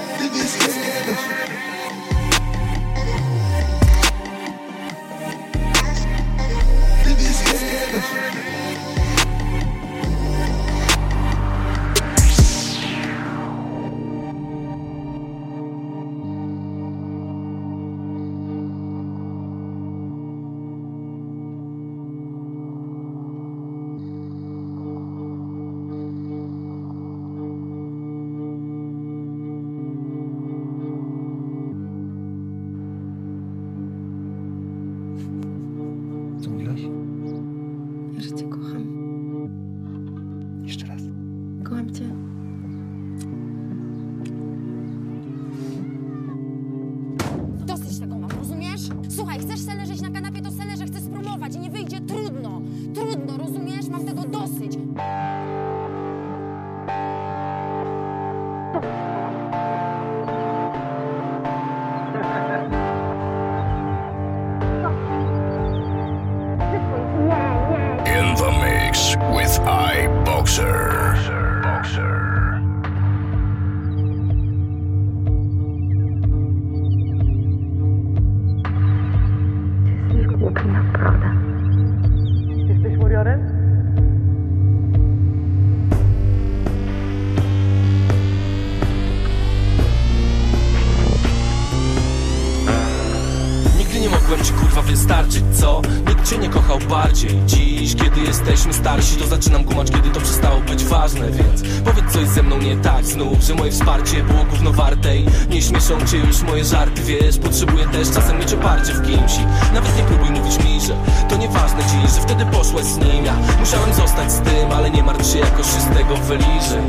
Że moje wsparcie było gówno warte I nie śmieszą cię już moje żarty Wiesz, potrzebuję też czasem mieć oparcie w kimś nawet nie próbuj mówić mi, że to nieważne dziś Że wtedy poszłeś z nim. Ja musiałem zostać z tym, ale nie martw się Jakoś się z tego wyliżę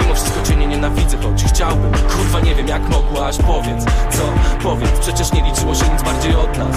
Mimo wszystko cię nie nienawidzę, choć chciałbym. Kurwa nie wiem jak mogłaś, powiedz Co? Powiedz, przecież nie liczyło się nic bardziej od nas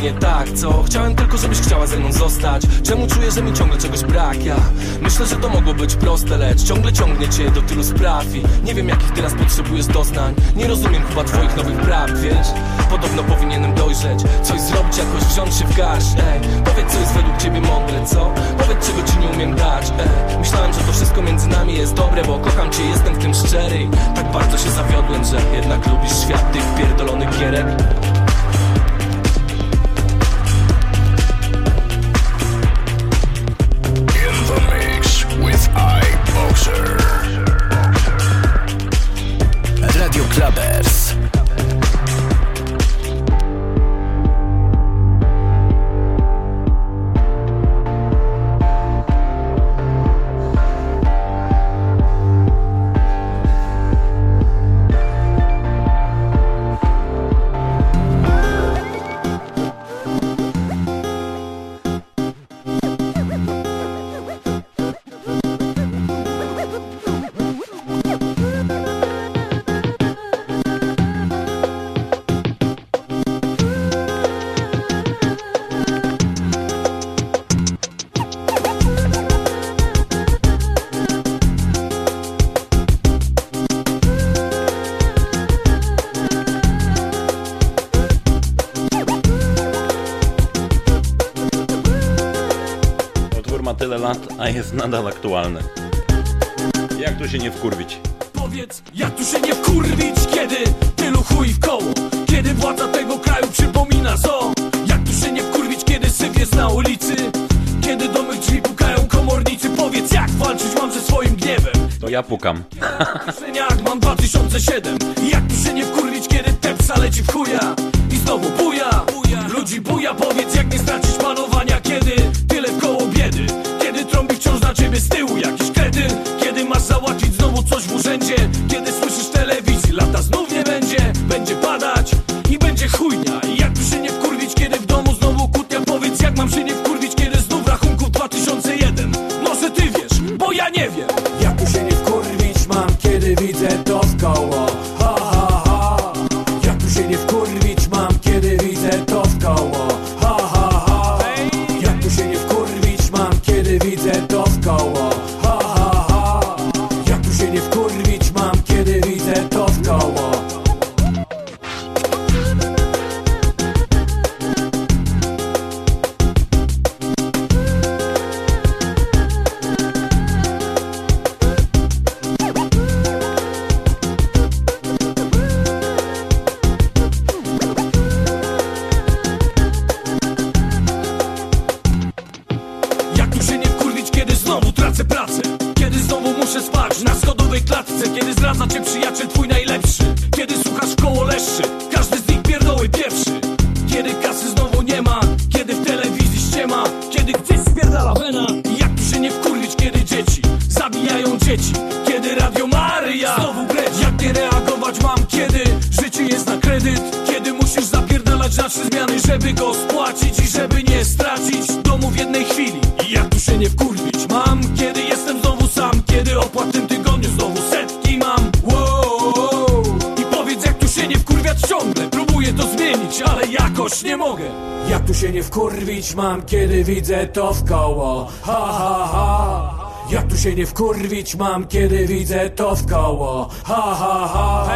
Powiedz coś ze mną nie tak, co? Chciałem tylko, żebyś chciała ze mną zostać Czemu czuję, że mi ciągle czegoś brak? Ja myślę, że to mogło być proste, lecz ciągle ciągnie cię do tylu spraw I nie wiem jakich teraz potrzebujesz doznań Nie rozumiem chyba twoich nowych praw, wiesz? Podobno powinienem dojrzeć Coś zrobić, jakoś wziąć się w garść, ej Powiedz, co jest według ciebie mądre, co? Powiedz, czego ci nie umiem dać, ej Myślałem, że to wszystko między nami jest dobre Bo kocham cię, jestem w tym szczery Tak bardzo się zawiodłem, że jednak lubisz świat tych pierdolonych gierek jest nadal aktualne. Jak tu się nie wkurwić? Powiedz, jak tu się nie wkurwić, kiedy tylu chuj w koło? Kiedy władza tego kraju przypomina zo? Jak tu się nie wkurwić, kiedy syf jest na ulicy? Kiedy do mych drzwi pukają komornicy? Powiedz, jak walczyć mam ze swoim gniewem? To ja pukam. Jak mam 2007 Jak tu się nie wkurwić, kiedy tepsa leci w chuja? Widzę to w koło. Ha ha ha. Jak tu się nie wkurwić mam, kiedy widzę to w koło. Ha ha ha.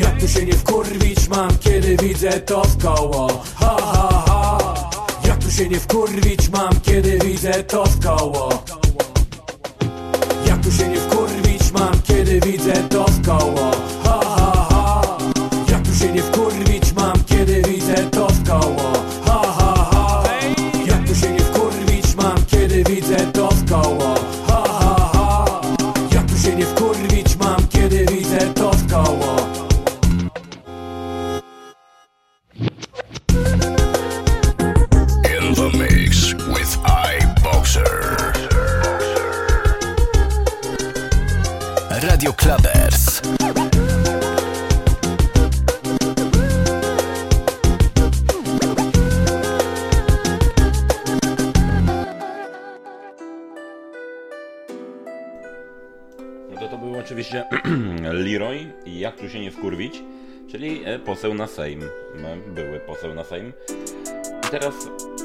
Jak tu się nie wkurwić mam, kiedy widzę to w koło. Ha ha ha. Jak tu się nie wkurwić mam, kiedy widzę to w koło poseł na Sejm. No, były poseł na Sejm. I teraz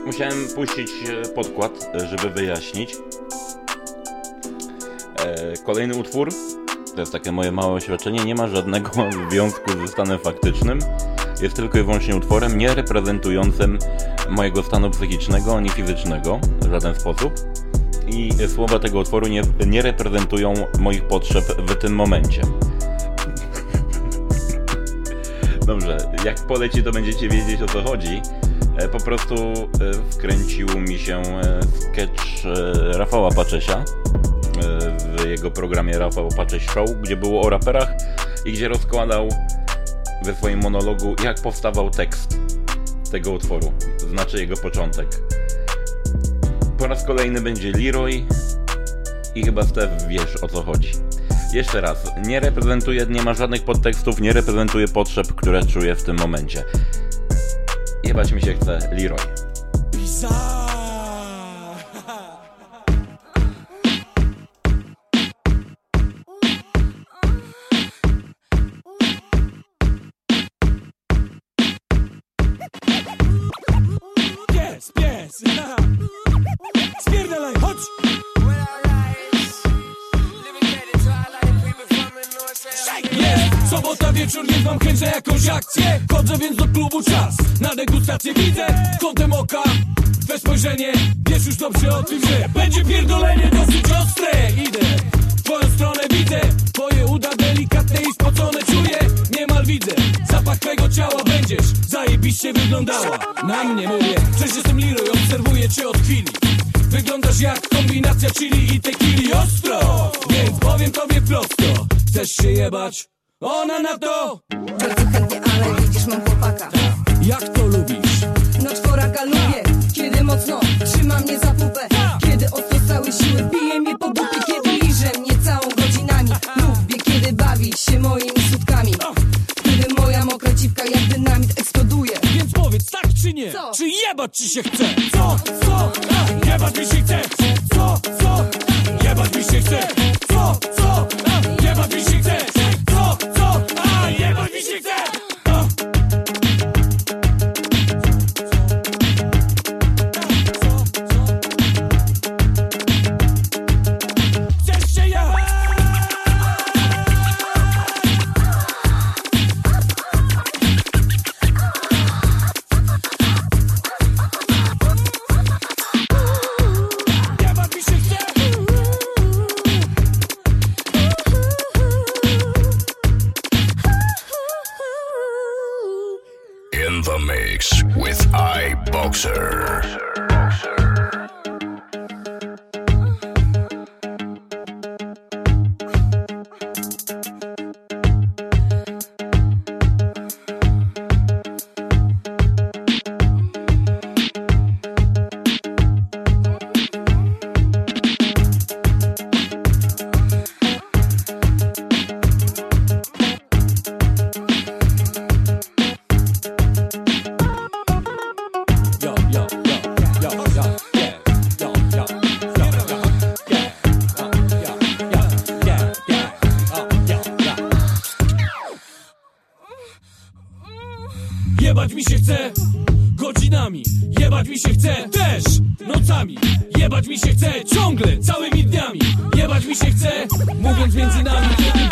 musiałem puścić e, podkład, e, żeby wyjaśnić. E, Kolejny utwór, to jest takie moje małe oświadczenie, nie ma żadnego <laughs> związku ze stanem faktycznym. Jest tylko i wyłącznie utworem nie reprezentującym mojego stanu psychicznego ani fizycznego w żaden sposób i słowa tego utworu nie, nie reprezentują moich potrzeb w tym momencie. Dobrze, jak poleci, to będziecie wiedzieć o co chodzi. E, Po prostu e, wkręcił mi się sketch e, Rafała Paczesia w jego programie Rafał Pacześ Show, gdzie było o raperach i gdzie rozkładał we swoim monologu, jak powstawał tekst tego utworu, znaczy jego początek. Po raz kolejny będzie Leroy i chyba Steph wiesz o co chodzi. Jeszcze raz, nie reprezentuje, nie ma żadnych podtekstów, nie reprezentuje potrzeb, które czuję w tym momencie. Jebać mi się chce Leroy. Wieczór, więc mam chęć na jakąś akcję. Chodzę więc do klubu czas. Na degustację widzę kątem oka. Twe spojrzenie, wiesz już dobrze o tym, że Będzie pierdolenie dosyć ostre. Idę w twoją stronę, widzę Twoje uda delikatne i spocone czuję. Niemal widzę zapach twojego ciała Będziesz zajebiście wyglądała. Na mnie mówię, przecież jestem Leroy Obserwuję cię od chwili. Wyglądasz jak kombinacja chili i tequili. Ostro Więc powiem tobie prosto Chcesz się jebać? Ona na to Bardzo chętnie, ale widzisz, mam chłopaka Jak to lubisz? No czworaka lubię, kiedy mocno trzyma mnie za pupę Kiedy ostro całe siły bije mnie po dupie Kiedy liże mnie całą godzinami Lubię, kiedy bawi się moimi sutkami Kiedy moja mokra dziwka jak dynamit eksploduje Więc powiedz tak czy nie? Co? Czy jebać ci się chce? Co? Co? Jebać mi się chce? Co? Co? Jebać mi się chce?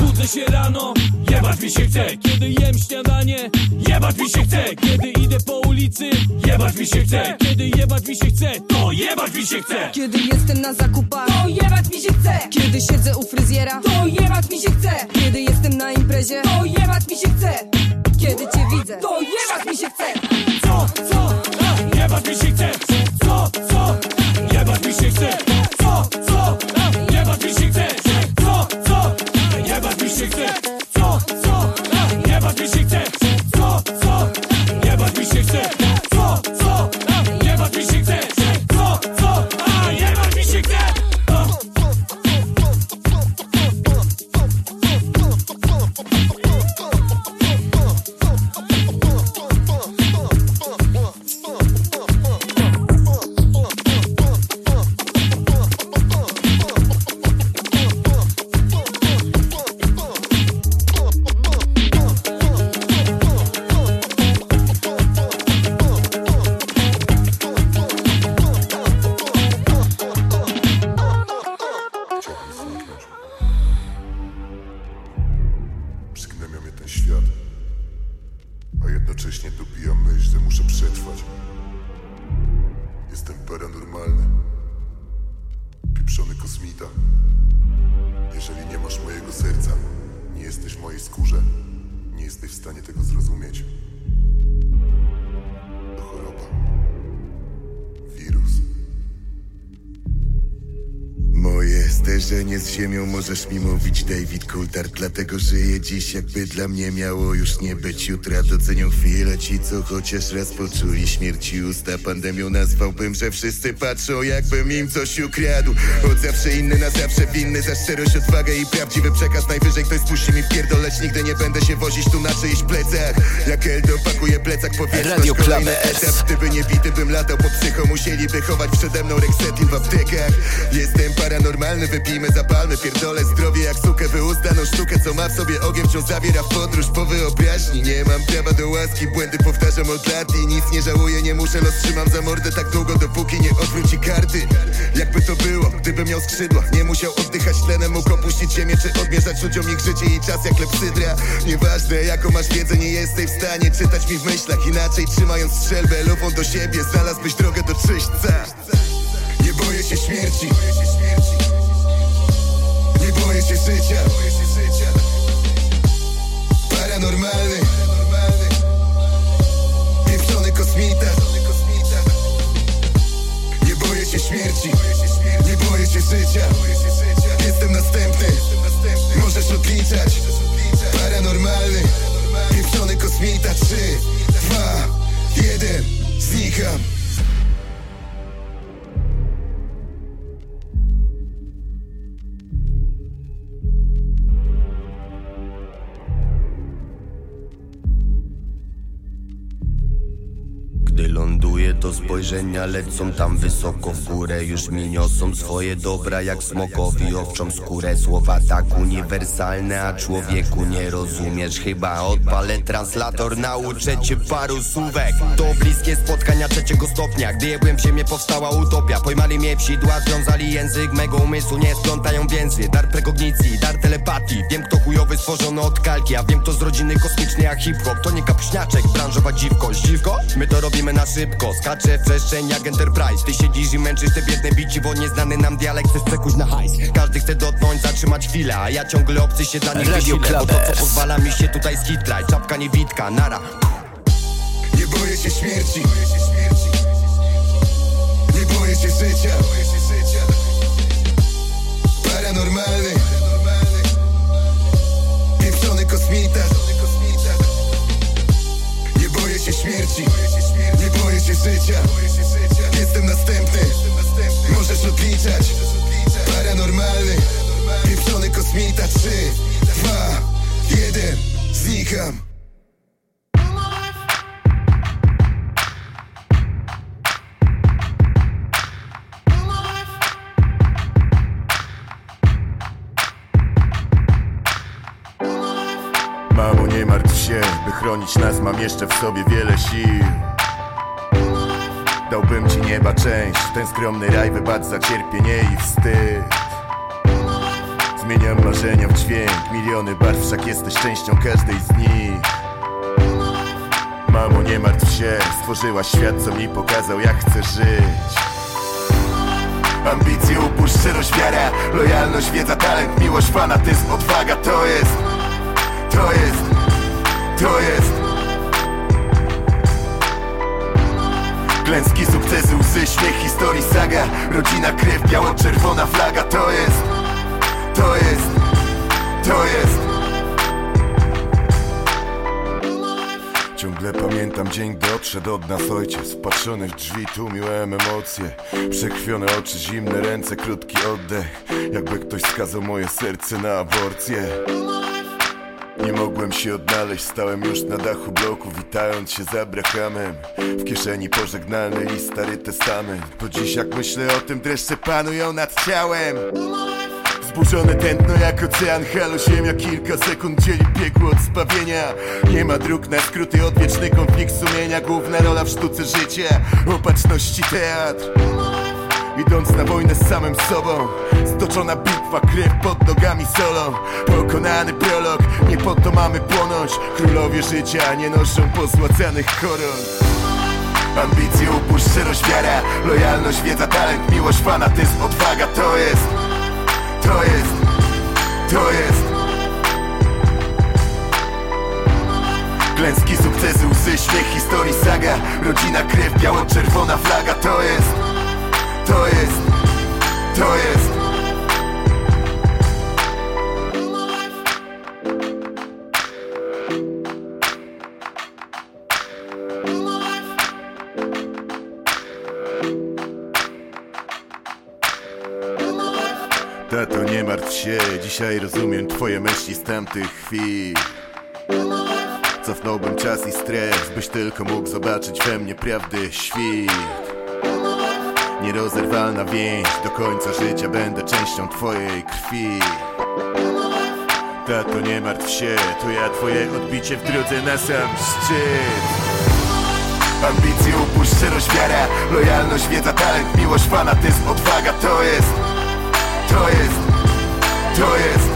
Budzę się rano, jebać mi się chce, kiedy jem śniadanie, jebać mi się chce, kiedy idę po ulicy, jebać mi się chce, kiedy jebać mi się chce, to jebać mi się chce. Kiedy jestem na zakupach To jebać mi się chce Kiedy siedzę u fryzjera To jebać mi się chce Kiedy jestem na imprezie To jebać mi się chce Kiedy cię widzę To jebać mi się chce Co, co, jebać mi się chce, co, co, jebać mi się chce, dziś jakby dla mnie miało już nie być jutra Docenią chwilę ci co chociaż raz poczuli śmierci usta Pandemią nazwałbym, że wszyscy patrzą jakbym im coś ukradł. Od zawsze inny na zawsze winny Za szczerość, odwagę i prawdziwy przekaz. Najwyżej ktoś spuści mi w pierdoleć Nigdy nie będę się wozić tu na czyichś plecach. Jak Eldo pakuje plecak Radio kolejny Club etap Gdyby nie bity bym latał po psycho. Musieliby chować przede mną Rexetin w aptekach. Jestem paranormalny, wypijmy zapalmy Pierdolę zdrowie jak sukę wyuzdaną sztukę Co ma w sobie ogień, wciąż zawiera w podróż po wyobraźni. Nie mam prawa do łaski, błędy powtarzam od lat I nic nie żałuję, nie muszę, los trzymam za mordę Tak długo, dopóki nie odwróci karty. Jakby to było, gdybym miał skrzydła Nie musiał oddychać tlenem, mógł opuścić ziemię Czy odmierzać ludziom ich życie i czas jak lepsydra Nieważne jaką masz wiedzę, nie jesteś w stanie Czytać mi w myślach inaczej, trzymając strzelbę Lufą do siebie, znalazłbyś drogę do czyśćca. Nie boję się śmierci. Nie boję się życia. Paranormalny kosmita Nie boję się śmierci Nie boję się życia. Jestem następny Możesz odliczać. Paranormalny Pieprzony kosmita 3, 2, 1 Znikam spojrzenia lecą tam wysoko w górę Już mi niosą swoje dobra jak smokowi owczą skórę. Słowa tak uniwersalne, a człowieku nie rozumiesz. Chyba odpalę translator, nauczę cię paru słówek. To bliskie spotkania trzeciego stopnia. Gdy jebłem w ziemię powstała utopia. Pojmali mnie w sidła, związali język. Mego umysłu Nie splątają więzy, dar prekognicji, dar telepatii. Wiem kto chujowy stworzony od kalki A wiem kto z rodziny kosmicznej jak hip-hop To nie kapśniaczek, branżowa dziwko Dziwko? My to robimy na szybko. Skaczę w przestrzeń jak Enterprise. Ty siedzisz i męczysz te biedne bici Bo nieznany nam dialekt chcesz przekuć na hajs. Każdy chce dotknąć, zatrzymać chwilę A ja ciągle obcy się dla nich Radio wysilę Bo to co pozwala mi się tutaj skitrać. Czapka niewidka, nara. Nie boję się śmierci. Nie boję się życia. Paranormalny. Pieprzony kosmita. Nie boję się śmierci boję się życia. Jestem następny. Możesz odliczać. Paranormalny. Pieprzony kosmita 3, 2, 1 Znikam. Mamo, nie martw się, by chronić nas. Mam jeszcze w sobie wiele sił Dałbym ci nieba część, ten skromny raj wybacz za cierpienie i wstyd. Zmieniam marzenia w dźwięk, miliony barw, wszak jesteś częścią każdej z nich. Mamo, nie martw się, stworzyłaś świat, co mi pokazał jak chcę żyć. Ambicje, upuść, szczerość, wiara Lojalność, wiedza, talent, miłość, fanatyzm, odwaga. To jest, to jest, to jest Klęski, sukcesy, łzy, śmiech, historii, saga. Rodzina, krew, biało-czerwona flaga. To jest, to jest, to jest. Ciągle pamiętam dzień, gdy odszedł od nas ojciec. Wpatrzony w drzwi tłumiłem emocje. Przekrwione oczy, zimne ręce, krótki oddech. Jakby ktoś skazał moje serce na aborcję nie mogłem się odnaleźć, stałem już na dachu bloku Witając się z Abrahamem W kieszeni pożegnalny list, stary testament. Po dziś jak myślę o tym, dreszcze panują nad ciałem. Zburzone tętno jak ocean, halo ziemia Kilka sekund dzieli piekło od zbawienia. Nie ma dróg na skróty, odwieczny konflikt sumienia Główna rola w sztuce życia, opatrzności teatr Idąc na wojnę z samym sobą. Stoczona bitwa, krew pod nogami solą. Pokonany prolog, nie po to mamy płonąć. Królowie życia nie noszą pozłacanych koron. Ambicje, upuść, szczerość, wiara. Lojalność, wiedza, talent, miłość, fanatyzm, odwaga To jest, to jest, to jest. Klęski, sukcesy, łzy, śmiech, historii, saga. Rodzina, krew, biało-czerwona flaga To jest, to jest, to jest. Tato, nie martw się, dzisiaj rozumiem twoje myśli z tamtych chwil. Cofnąłbym czas i stres, byś tylko mógł zobaczyć we mnie prawdy świt Nierozerwalna więź, do końca życia będę częścią twojej krwi. Tato, nie martw się, to ja twoje odbicie w drodze na sam szczyt. Ambicje, upuść, szczerość, wiara Lojalność, wiedza, talent, miłość, fanatyzm, odwaga To jest, to jest, to jest.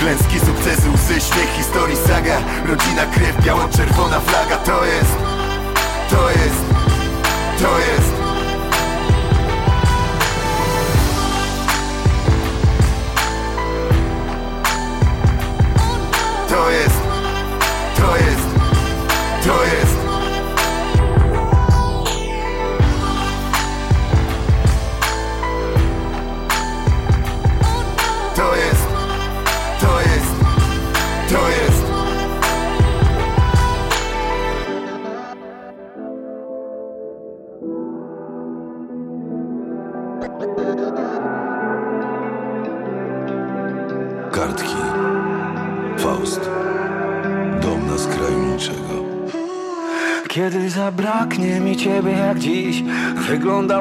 Klęski, sukcesy, łzy, śmiech, historii, saga Rodzina, krew, biało-czerwona flaga To jest, to jest, to jest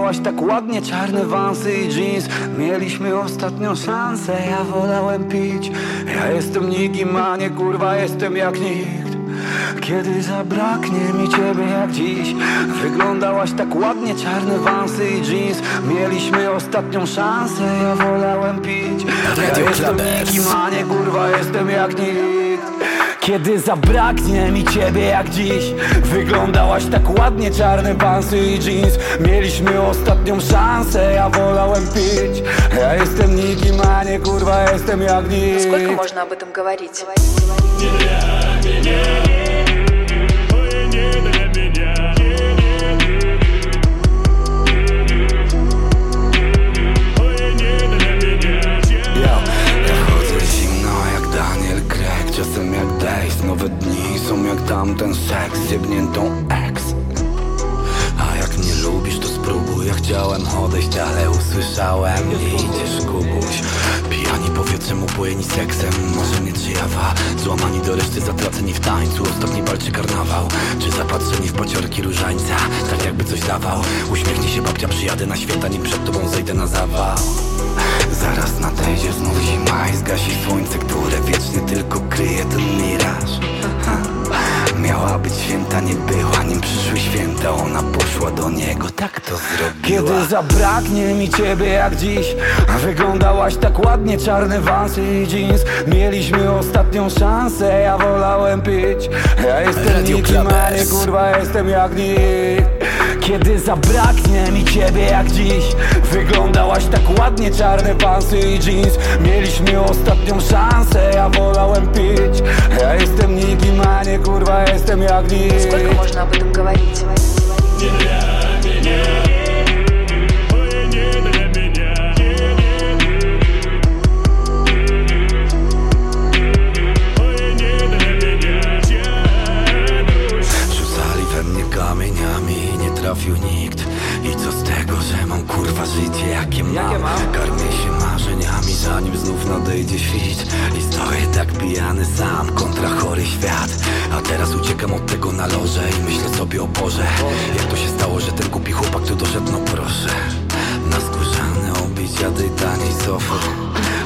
Wyglądałaś tak ładnie, czarne wansy i jeans. Mieliśmy ostatnią szansę, ja wolałem pić. Ja jestem nikim, a nie kurwa, jestem jak nikt. Kiedy zabraknie mi ciebie jak dziś Wyglądałaś tak ładnie, czarne wansy i jeans. Mieliśmy ostatnią szansę, ja wolałem pić. Ja jestem nikim, a nie kurwa, jestem jak nikt kiedy zabraknie mi ciebie jak dziś Wyglądałaś tak ładnie, czarne pansy i jeans Mieliśmy ostatnią szansę, ja wolałem pić Ja jestem nikim, a nie kurwa, jestem jak nikt Сколько можно об этом говорить? Ja jak tamten seks z jebniętą ex. A jak nie lubisz to spróbuj Ja chciałem odejść, ale usłyszałem. Nie idziesz kubuś Pijani powietrzem upojeni seksem. Może nie drzewa Złamani do reszty zatraceni w tańcu. Ostatni walczy karnawał Czy zapatrzeni w paciorki różańca? Tak jakby coś dawał. Uśmiechnij się babcia przyjadę na święta Nim przed tobą zejdę na zawał. Zaraz nadejdzie znów zima i zgasi słońce, które wiecznie tylko kryje ten miraż. Ha. Miała być święta, nie była, nim przyszły święta. Ona poszła do niego, tak to zrobiła. Kiedy zabraknie mi ciebie jak dziś wyglądałaś tak ładnie, czarne wansy i jeans. Mieliśmy ostatnią szansę, ja wolałem pić. Ja jestem Radio nikim, kurwa, jestem jak nikt kiedy zabraknie mi ciebie jak dziś Wyglądałaś tak ładnie, czarne pansy i jeans Mieliśmy ostatnią szansę, ja wolałem pić Ja jestem nikim, a nie kurwa, jestem jak nikt Сколько можно об этом говорить? Nikt. I co z tego, że mam kurwa życie jakie mam, Karmię się marzeniami Zanim znów nadejdzie świt. I stoję tak pijany sam Kontra chory świat. A teraz uciekam od tego na loże I myślę sobie o Boże Jak to się stało, że ten głupi chłopak tu doszedł, no proszę Na skórzane obicia tej taniej sofy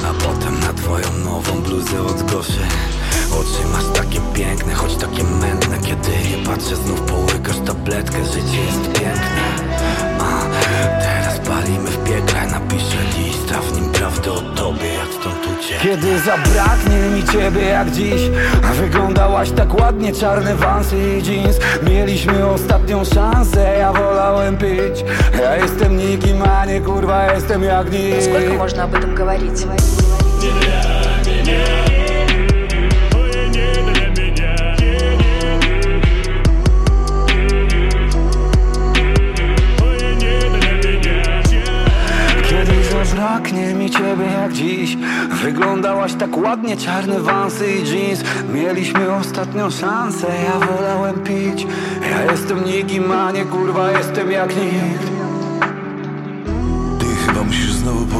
A potem na twoją nową bluzę od goszy Oczy masz takie piękne, choć takie mętne Kiedy je patrzę, znów połykasz tabletkę Życie jest piękne A teraz palimy w piekle Napiszę list, a w nim prawdę o tobie Jak stąd ucieknę Kiedy zabraknie mi ciebie jak dziś A wyglądałaś tak ładnie, czarne wansy i jeans Mieliśmy ostatnią szansę, ja wolałem pić Ja jestem nikim, a nie kurwa, jestem jak nikt Сколько можно об этом говорить? Kiedy zabraknie mi ciebie jak dziś. Wyglądałaś tak ładnie, czarne wansy i jeans. Mieliśmy ostatnią szansę, ja wolałem pić. Ja jestem nikim, a nie kurwa, jestem jak nikt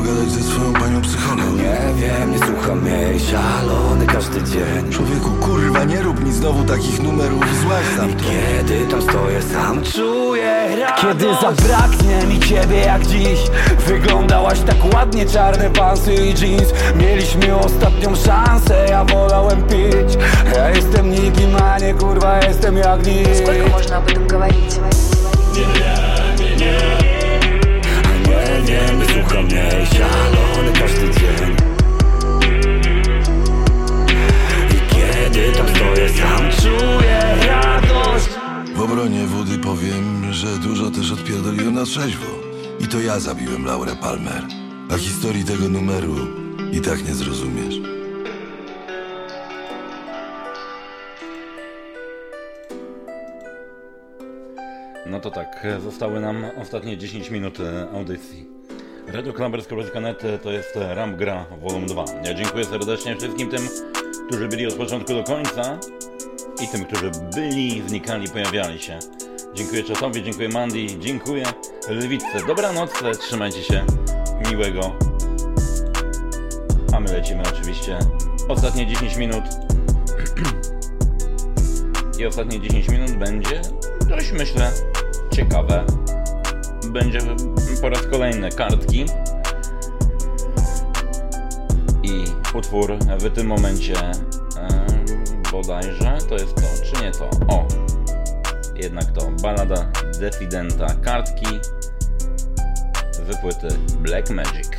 pogadać ze swoją panią psycholog Nie wiem, nie słucham jej, szalony każdy dzień Człowieku, kurwa, nie rób mi znowu takich numerów Złaź sam to Kiedy tam stoję sam czuję radość Kiedy zabraknie mi ciebie jak dziś Wyglądałaś tak ładnie, czarne pansy i jeans Mieliśmy ostatnią szansę, ja wolałem pić Ja jestem nikim, a nie kurwa, jestem jak nikt Сколько можно об этом говорить? Nie wiem, nie słucham jej, szalony każdy dzień. I kiedy tam stoję sam czuję radość. W obronie wody powiem, że dużo też odpierdoliłem na trzeźwo. I to ja zabiłem Laurę Palmer. A historii tego numeru i tak nie zrozumiesz. No to tak, zostały nam ostatnie 10 minut e, audycji. Radio Klambers.net to jest Ramp Gra Volume 2. Ja dziękuję serdecznie wszystkim tym, którzy byli od początku do końca i tym, którzy byli, znikali, pojawiali się. Dziękuję Czatowi, dziękuję Mandy, dziękuję Lwitce. Dobranoc, trzymajcie się, miłego. A my lecimy oczywiście. Ostatnie 10 minut. <clears throat> I ostatnie 10 minut będzie dość myślę ciekawe. Będzie po raz kolejny kartki. I utwór w tym momencie bodajże to jest to, czy nie to? O! Jednak to balada Defidenta kartki wypłyty Black Magic.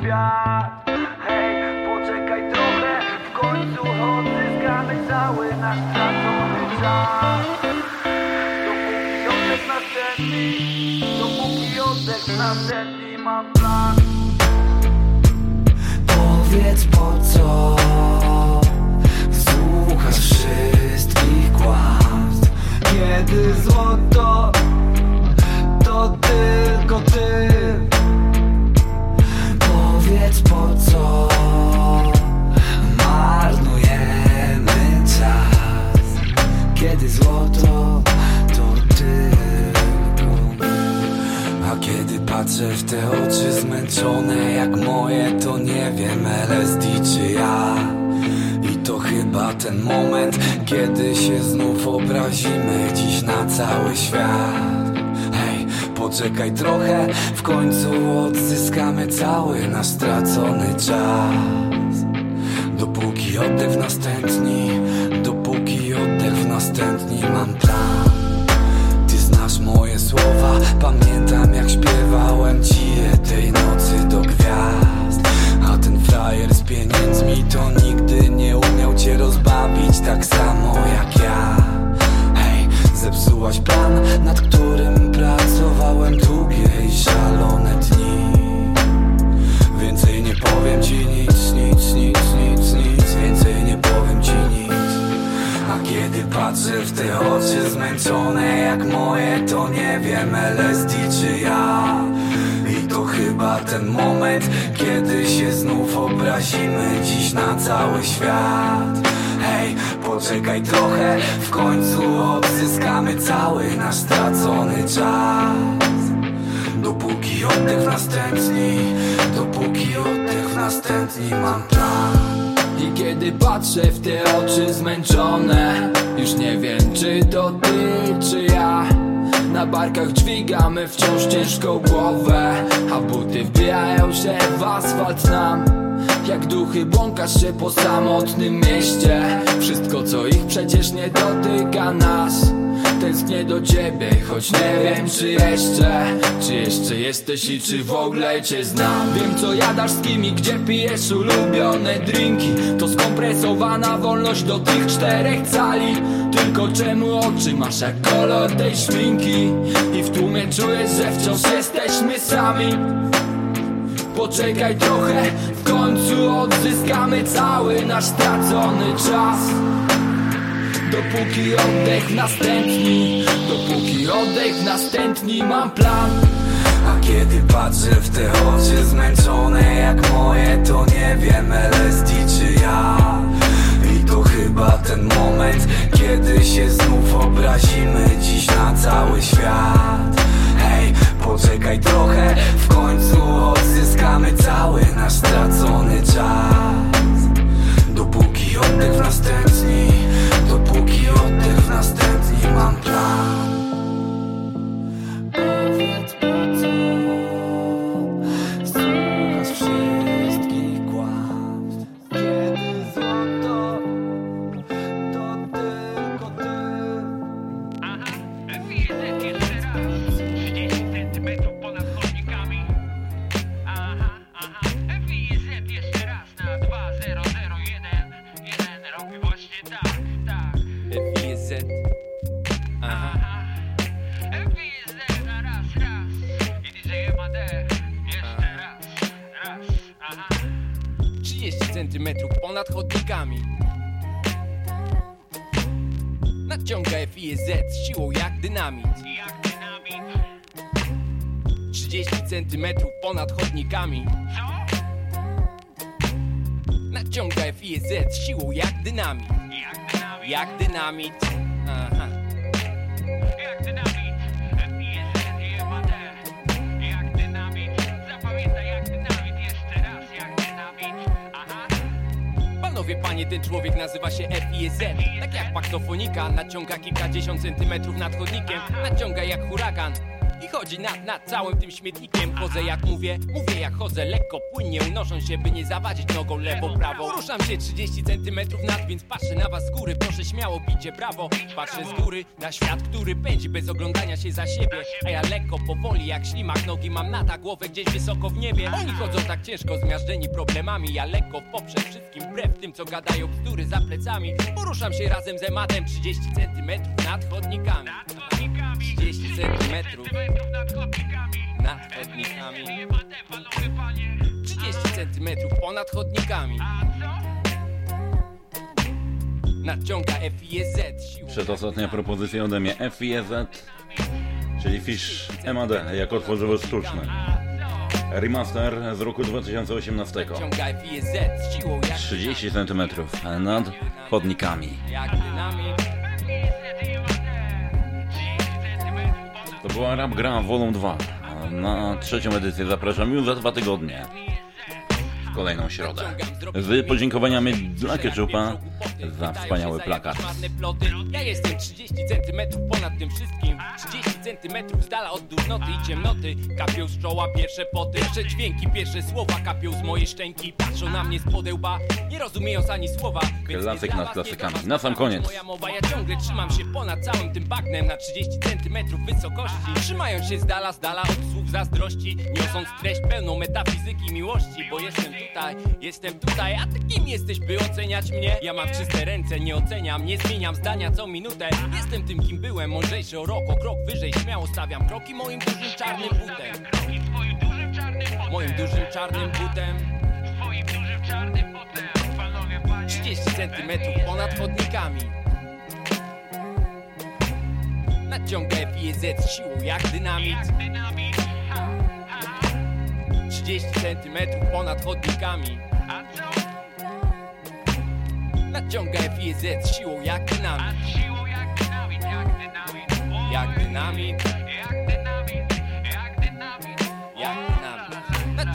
Świat. Hej, poczekaj trochę W końcu odzyskamy cały nasz stracony czas. Dopóki oddech następny Dopóki oddech następny mam plan. Powiedz po co Słuchasz wszystkich kłamstw Kiedy złoto To tylko ty Powiedz po co Marnujemy czas? Kiedy złoto to tylko A kiedy patrzę w te oczy zmęczone jak moje To nie wiem LSD czy ja. I to chyba ten moment Kiedy się znów obrazimy Dziś na cały świat poczekaj trochę. W końcu odzyskamy cały nasz stracony czas. Dopóki oddech w następni Dopóki oddech w następni Mam plan. Ty znasz moje słowa Pamiętam jak śpiewałem ci je tej nocy do gwiazd. A ten frajer z pieniędzmi To nigdy nie umiał cię rozbawić Tak samo jak ja zepsułaś plan Nad którym pracowałem długie i szalone dni. Więcej nie powiem ci nic, nic, nic, nic, nic Więcej nie powiem ci nic. A kiedy patrzę w te oczy zmęczone jak moje To nie wiem LSD czy ja. I to chyba ten moment Kiedy się znów obrazimy Dziś na cały świat Poczekaj trochę. W końcu odzyskamy cały nasz stracony czas. Dopóki oddech w następni Dopóki oddech w następni mam plan. I kiedy patrzę w te oczy zmęczone Już nie wiem czy to ty czy ja. Na barkach dźwigamy wciąż ciężką głowę A buty wbijają się w asfalt nam jak duchy błąkasz się po samotnym mieście. Wszystko co ich przecież nie dotyka nas Tęsknię do ciebie, choć nie wiem czy jeszcze Czy jeszcze jesteś i czy w ogóle cię znam. Wiem co jadasz z kim i gdzie pijesz ulubione drinki. To skompresowana wolność do tych czterech cali. Tylko czemu oczy masz jak kolor tej szminki? I w tłumie czujesz, że wciąż jesteśmy sami Poczekaj trochę, w końcu odzyskamy cały nasz stracony czas. Dopóki oddech następni Dopóki oddech następni mam plan. A kiedy patrzę w te oczy zmęczone jak moje To nie wiem LSD czy ja. I to chyba ten moment Kiedy się znów obrazimy Dziś na cały świat poczekaj trochę W końcu odzyskamy cały nasz stracony czas. Dopóki oddech w następni Dopóki oddech w następni mam plan ponad chodnikami. Nadciąga FIZ z siłą jak dynamit. 30 centymetrów ponad chodnikami. Nadciąga FIZ z siłą jak dynamit. Jak dynamit. Aha panie, ten człowiek nazywa się FIZ Tak jak paktofonika, naciąga kilkadziesiąt centymetrów nad chodnikiem Naciąga jak huragan chodzi nad, nad całym tym śmietnikiem. Chodzę jak mówię, mówię jak chodzę. Lekko, płynnie unosząc się, by nie zawadzić nogą lewo, prawo Ruszam się 30 centymetrów nad, więc patrzę na was z góry. Proszę śmiało, bicie brawo. Patrzę z góry na świat, który pędzi bez oglądania się za siebie. A ja lekko, powoli jak ślimak Nogi mam na ta głowę gdzieś wysoko w niebie. Oni chodzą tak ciężko, zmiażdżeni problemami. Ja lekko w poprzek wszystkim, wbrew tym co gadają bzdury za plecami. Poruszam się razem z ematem 30 centymetrów nad chodnikami. 30 centymetrów nad chodnikami 30 centymetrów ponad chodnikami Nadciąga FIZ Przedostatnia propozycja ode mnie FIZ, czyli Fish MAD jako tworzywo sztuczne. Remaster z roku 2018. Nadciąga FIZ siłą jak 30 cm nad chodnikami. jak dynamit była Rap Gra Volume 2. Na trzecią edycję zapraszam już za dwa tygodnie. W kolejną środę. Z podziękowaniami dla Ketchupa za wspaniały plakat. Ja jestem 30 centymetrów ponad tym wszystkim. 30 centymetrów z dala od durnoty i ciemnoty. Kapią z czoła pierwsze poty. Pierwsze dźwięki, pierwsze słowa. Kapią z mojej szczęki. Patrzą na mnie z podełba, nie rozumiejąc ani słowa. Klasyk nad klasykami. Na sam koniec. Moja mowa, ja ciągle trzymam się ponad całym tym bagnem. Na 30 centymetrów wysokości. Trzymając się z dala, z dala od słów zazdrości. Niosąc treść pełną metafizyki miłości Bo jestem tutaj, jestem tutaj. A ty kim jesteś, by oceniać mnie? Ja mam czyste ręce, nie oceniam, nie zmieniam zdania co minutę. Jestem tym kim byłem, mądrzejszy o rok, o krok wyżej. Śmiało stawiam kroki moim dużym czarnym butem. Moim dużym czarnym butem. 30 centymetrów ponad chodnikami. Nadciąga FIZ siłą jak dynamit 30 centymetrów ponad chodnikami. Nadciąga FIZ siłą jak dynamit. Jak dynamit Jak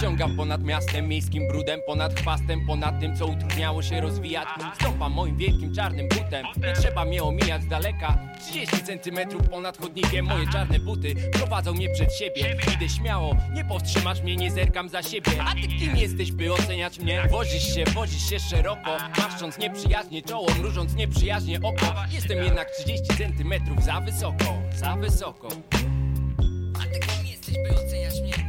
Nadciągam ponad miastem, miejskim brudem Ponad chwastem, ponad tym co utrudniało się rozwijać. Stąpam moim wielkim czarnym butem. Nie trzeba mnie omijać z daleka. 30 centymetrów ponad chodnikiem. Moje czarne buty prowadzą mnie przed siebie. Idę śmiało, nie powstrzymasz mnie, nie zerkam za siebie. A ty kim jesteś, by oceniać mnie? Wozisz się, wozisz się szeroko. Maszcząc nieprzyjaźnie czoło, mrużąc nieprzyjaźnie oko. Jestem jednak 30 centymetrów za wysoko, za wysoko. A ty kim jesteś, by oceniać mnie?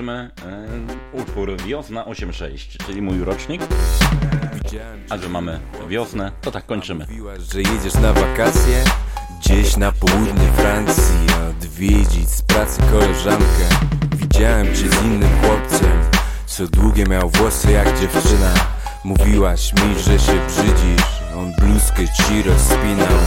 Kończymy e, utwór Wiosna 8.6, czyli mój rocznik. A że mamy wiosnę, to tak kończymy. że jedziesz na wakacje Gdzieś na południe Francji Odwiedzić z pracy koleżankę Widziałem cię z innym chłopcem Co długie miał włosy jak dziewczyna Mówiłaś mi, że się brzydzisz On bluzkę ci rozpinał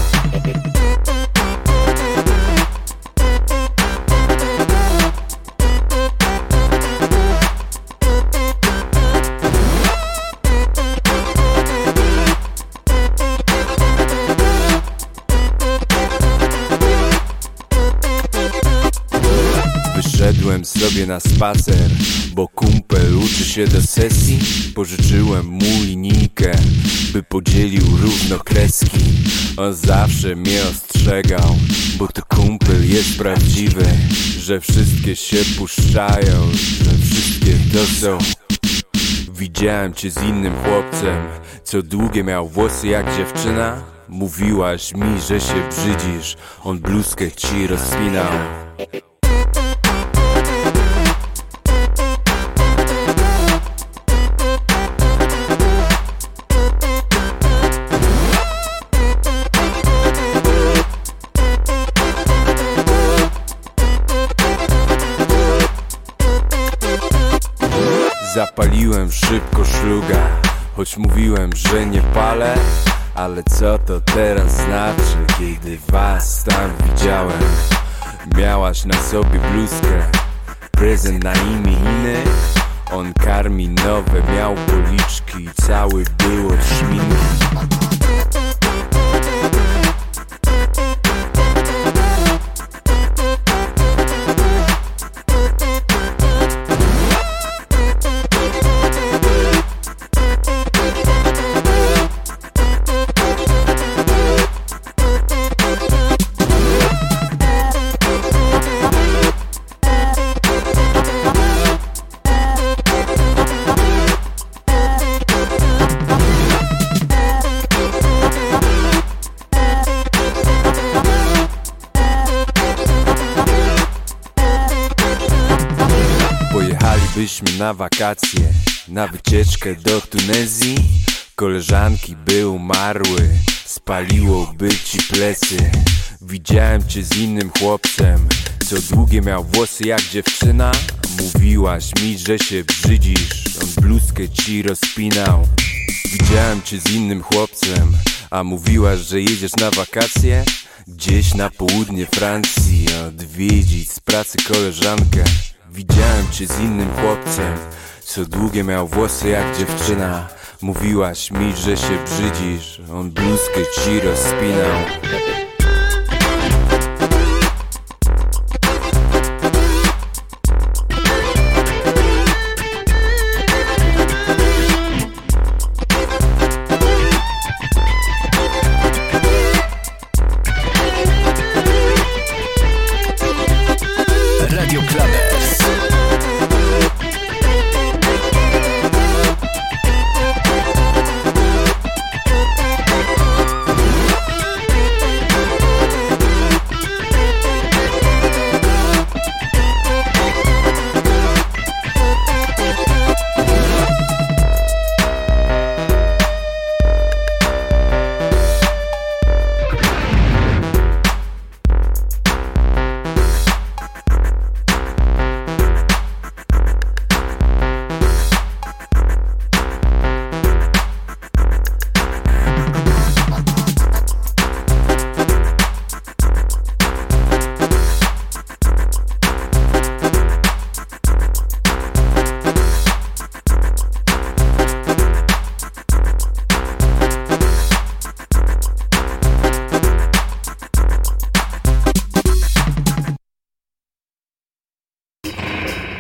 Wyszedłem z sobie na spacer Bo kumpel uczy się do sesji. Pożyczyłem mu linijkę By podzielił równo kreski. On zawsze mnie ostrzegał Bo to kumpel jest prawdziwy Że wszystkie się puszczają Że wszystkie to są Widziałem cię z innym chłopcem Co długie miał włosy jak dziewczyna. Mówiłaś mi, że się brzydzisz On bluzkę ci rozpinał Zapaliłem szybko szluga Choć mówiłem, że nie palę. Ale co to teraz znaczy, kiedy was tam widziałem? Miałaś na sobie bluzkę Prezent na imieniny On karmi nowe, miał policzki Cały był od szminki na wakacje, na wycieczkę do Tunezji. Koleżanki by umarły, spaliłoby ci plecy. Widziałem cię z innym chłopcem, co długie miał włosy jak dziewczyna. Mówiłaś mi, że się brzydzisz, on bluzkę ci rozpinał. Widziałem cię z innym chłopcem, a mówiłaś, że jedziesz na wakacje. Gdzieś na południe Francji, odwiedzić z pracy koleżankę Widziałem cię z innym chłopcem Co długie miał włosy jak dziewczyna. Mówiłaś mi, że się brzydzisz On bluzkę ci rozpinał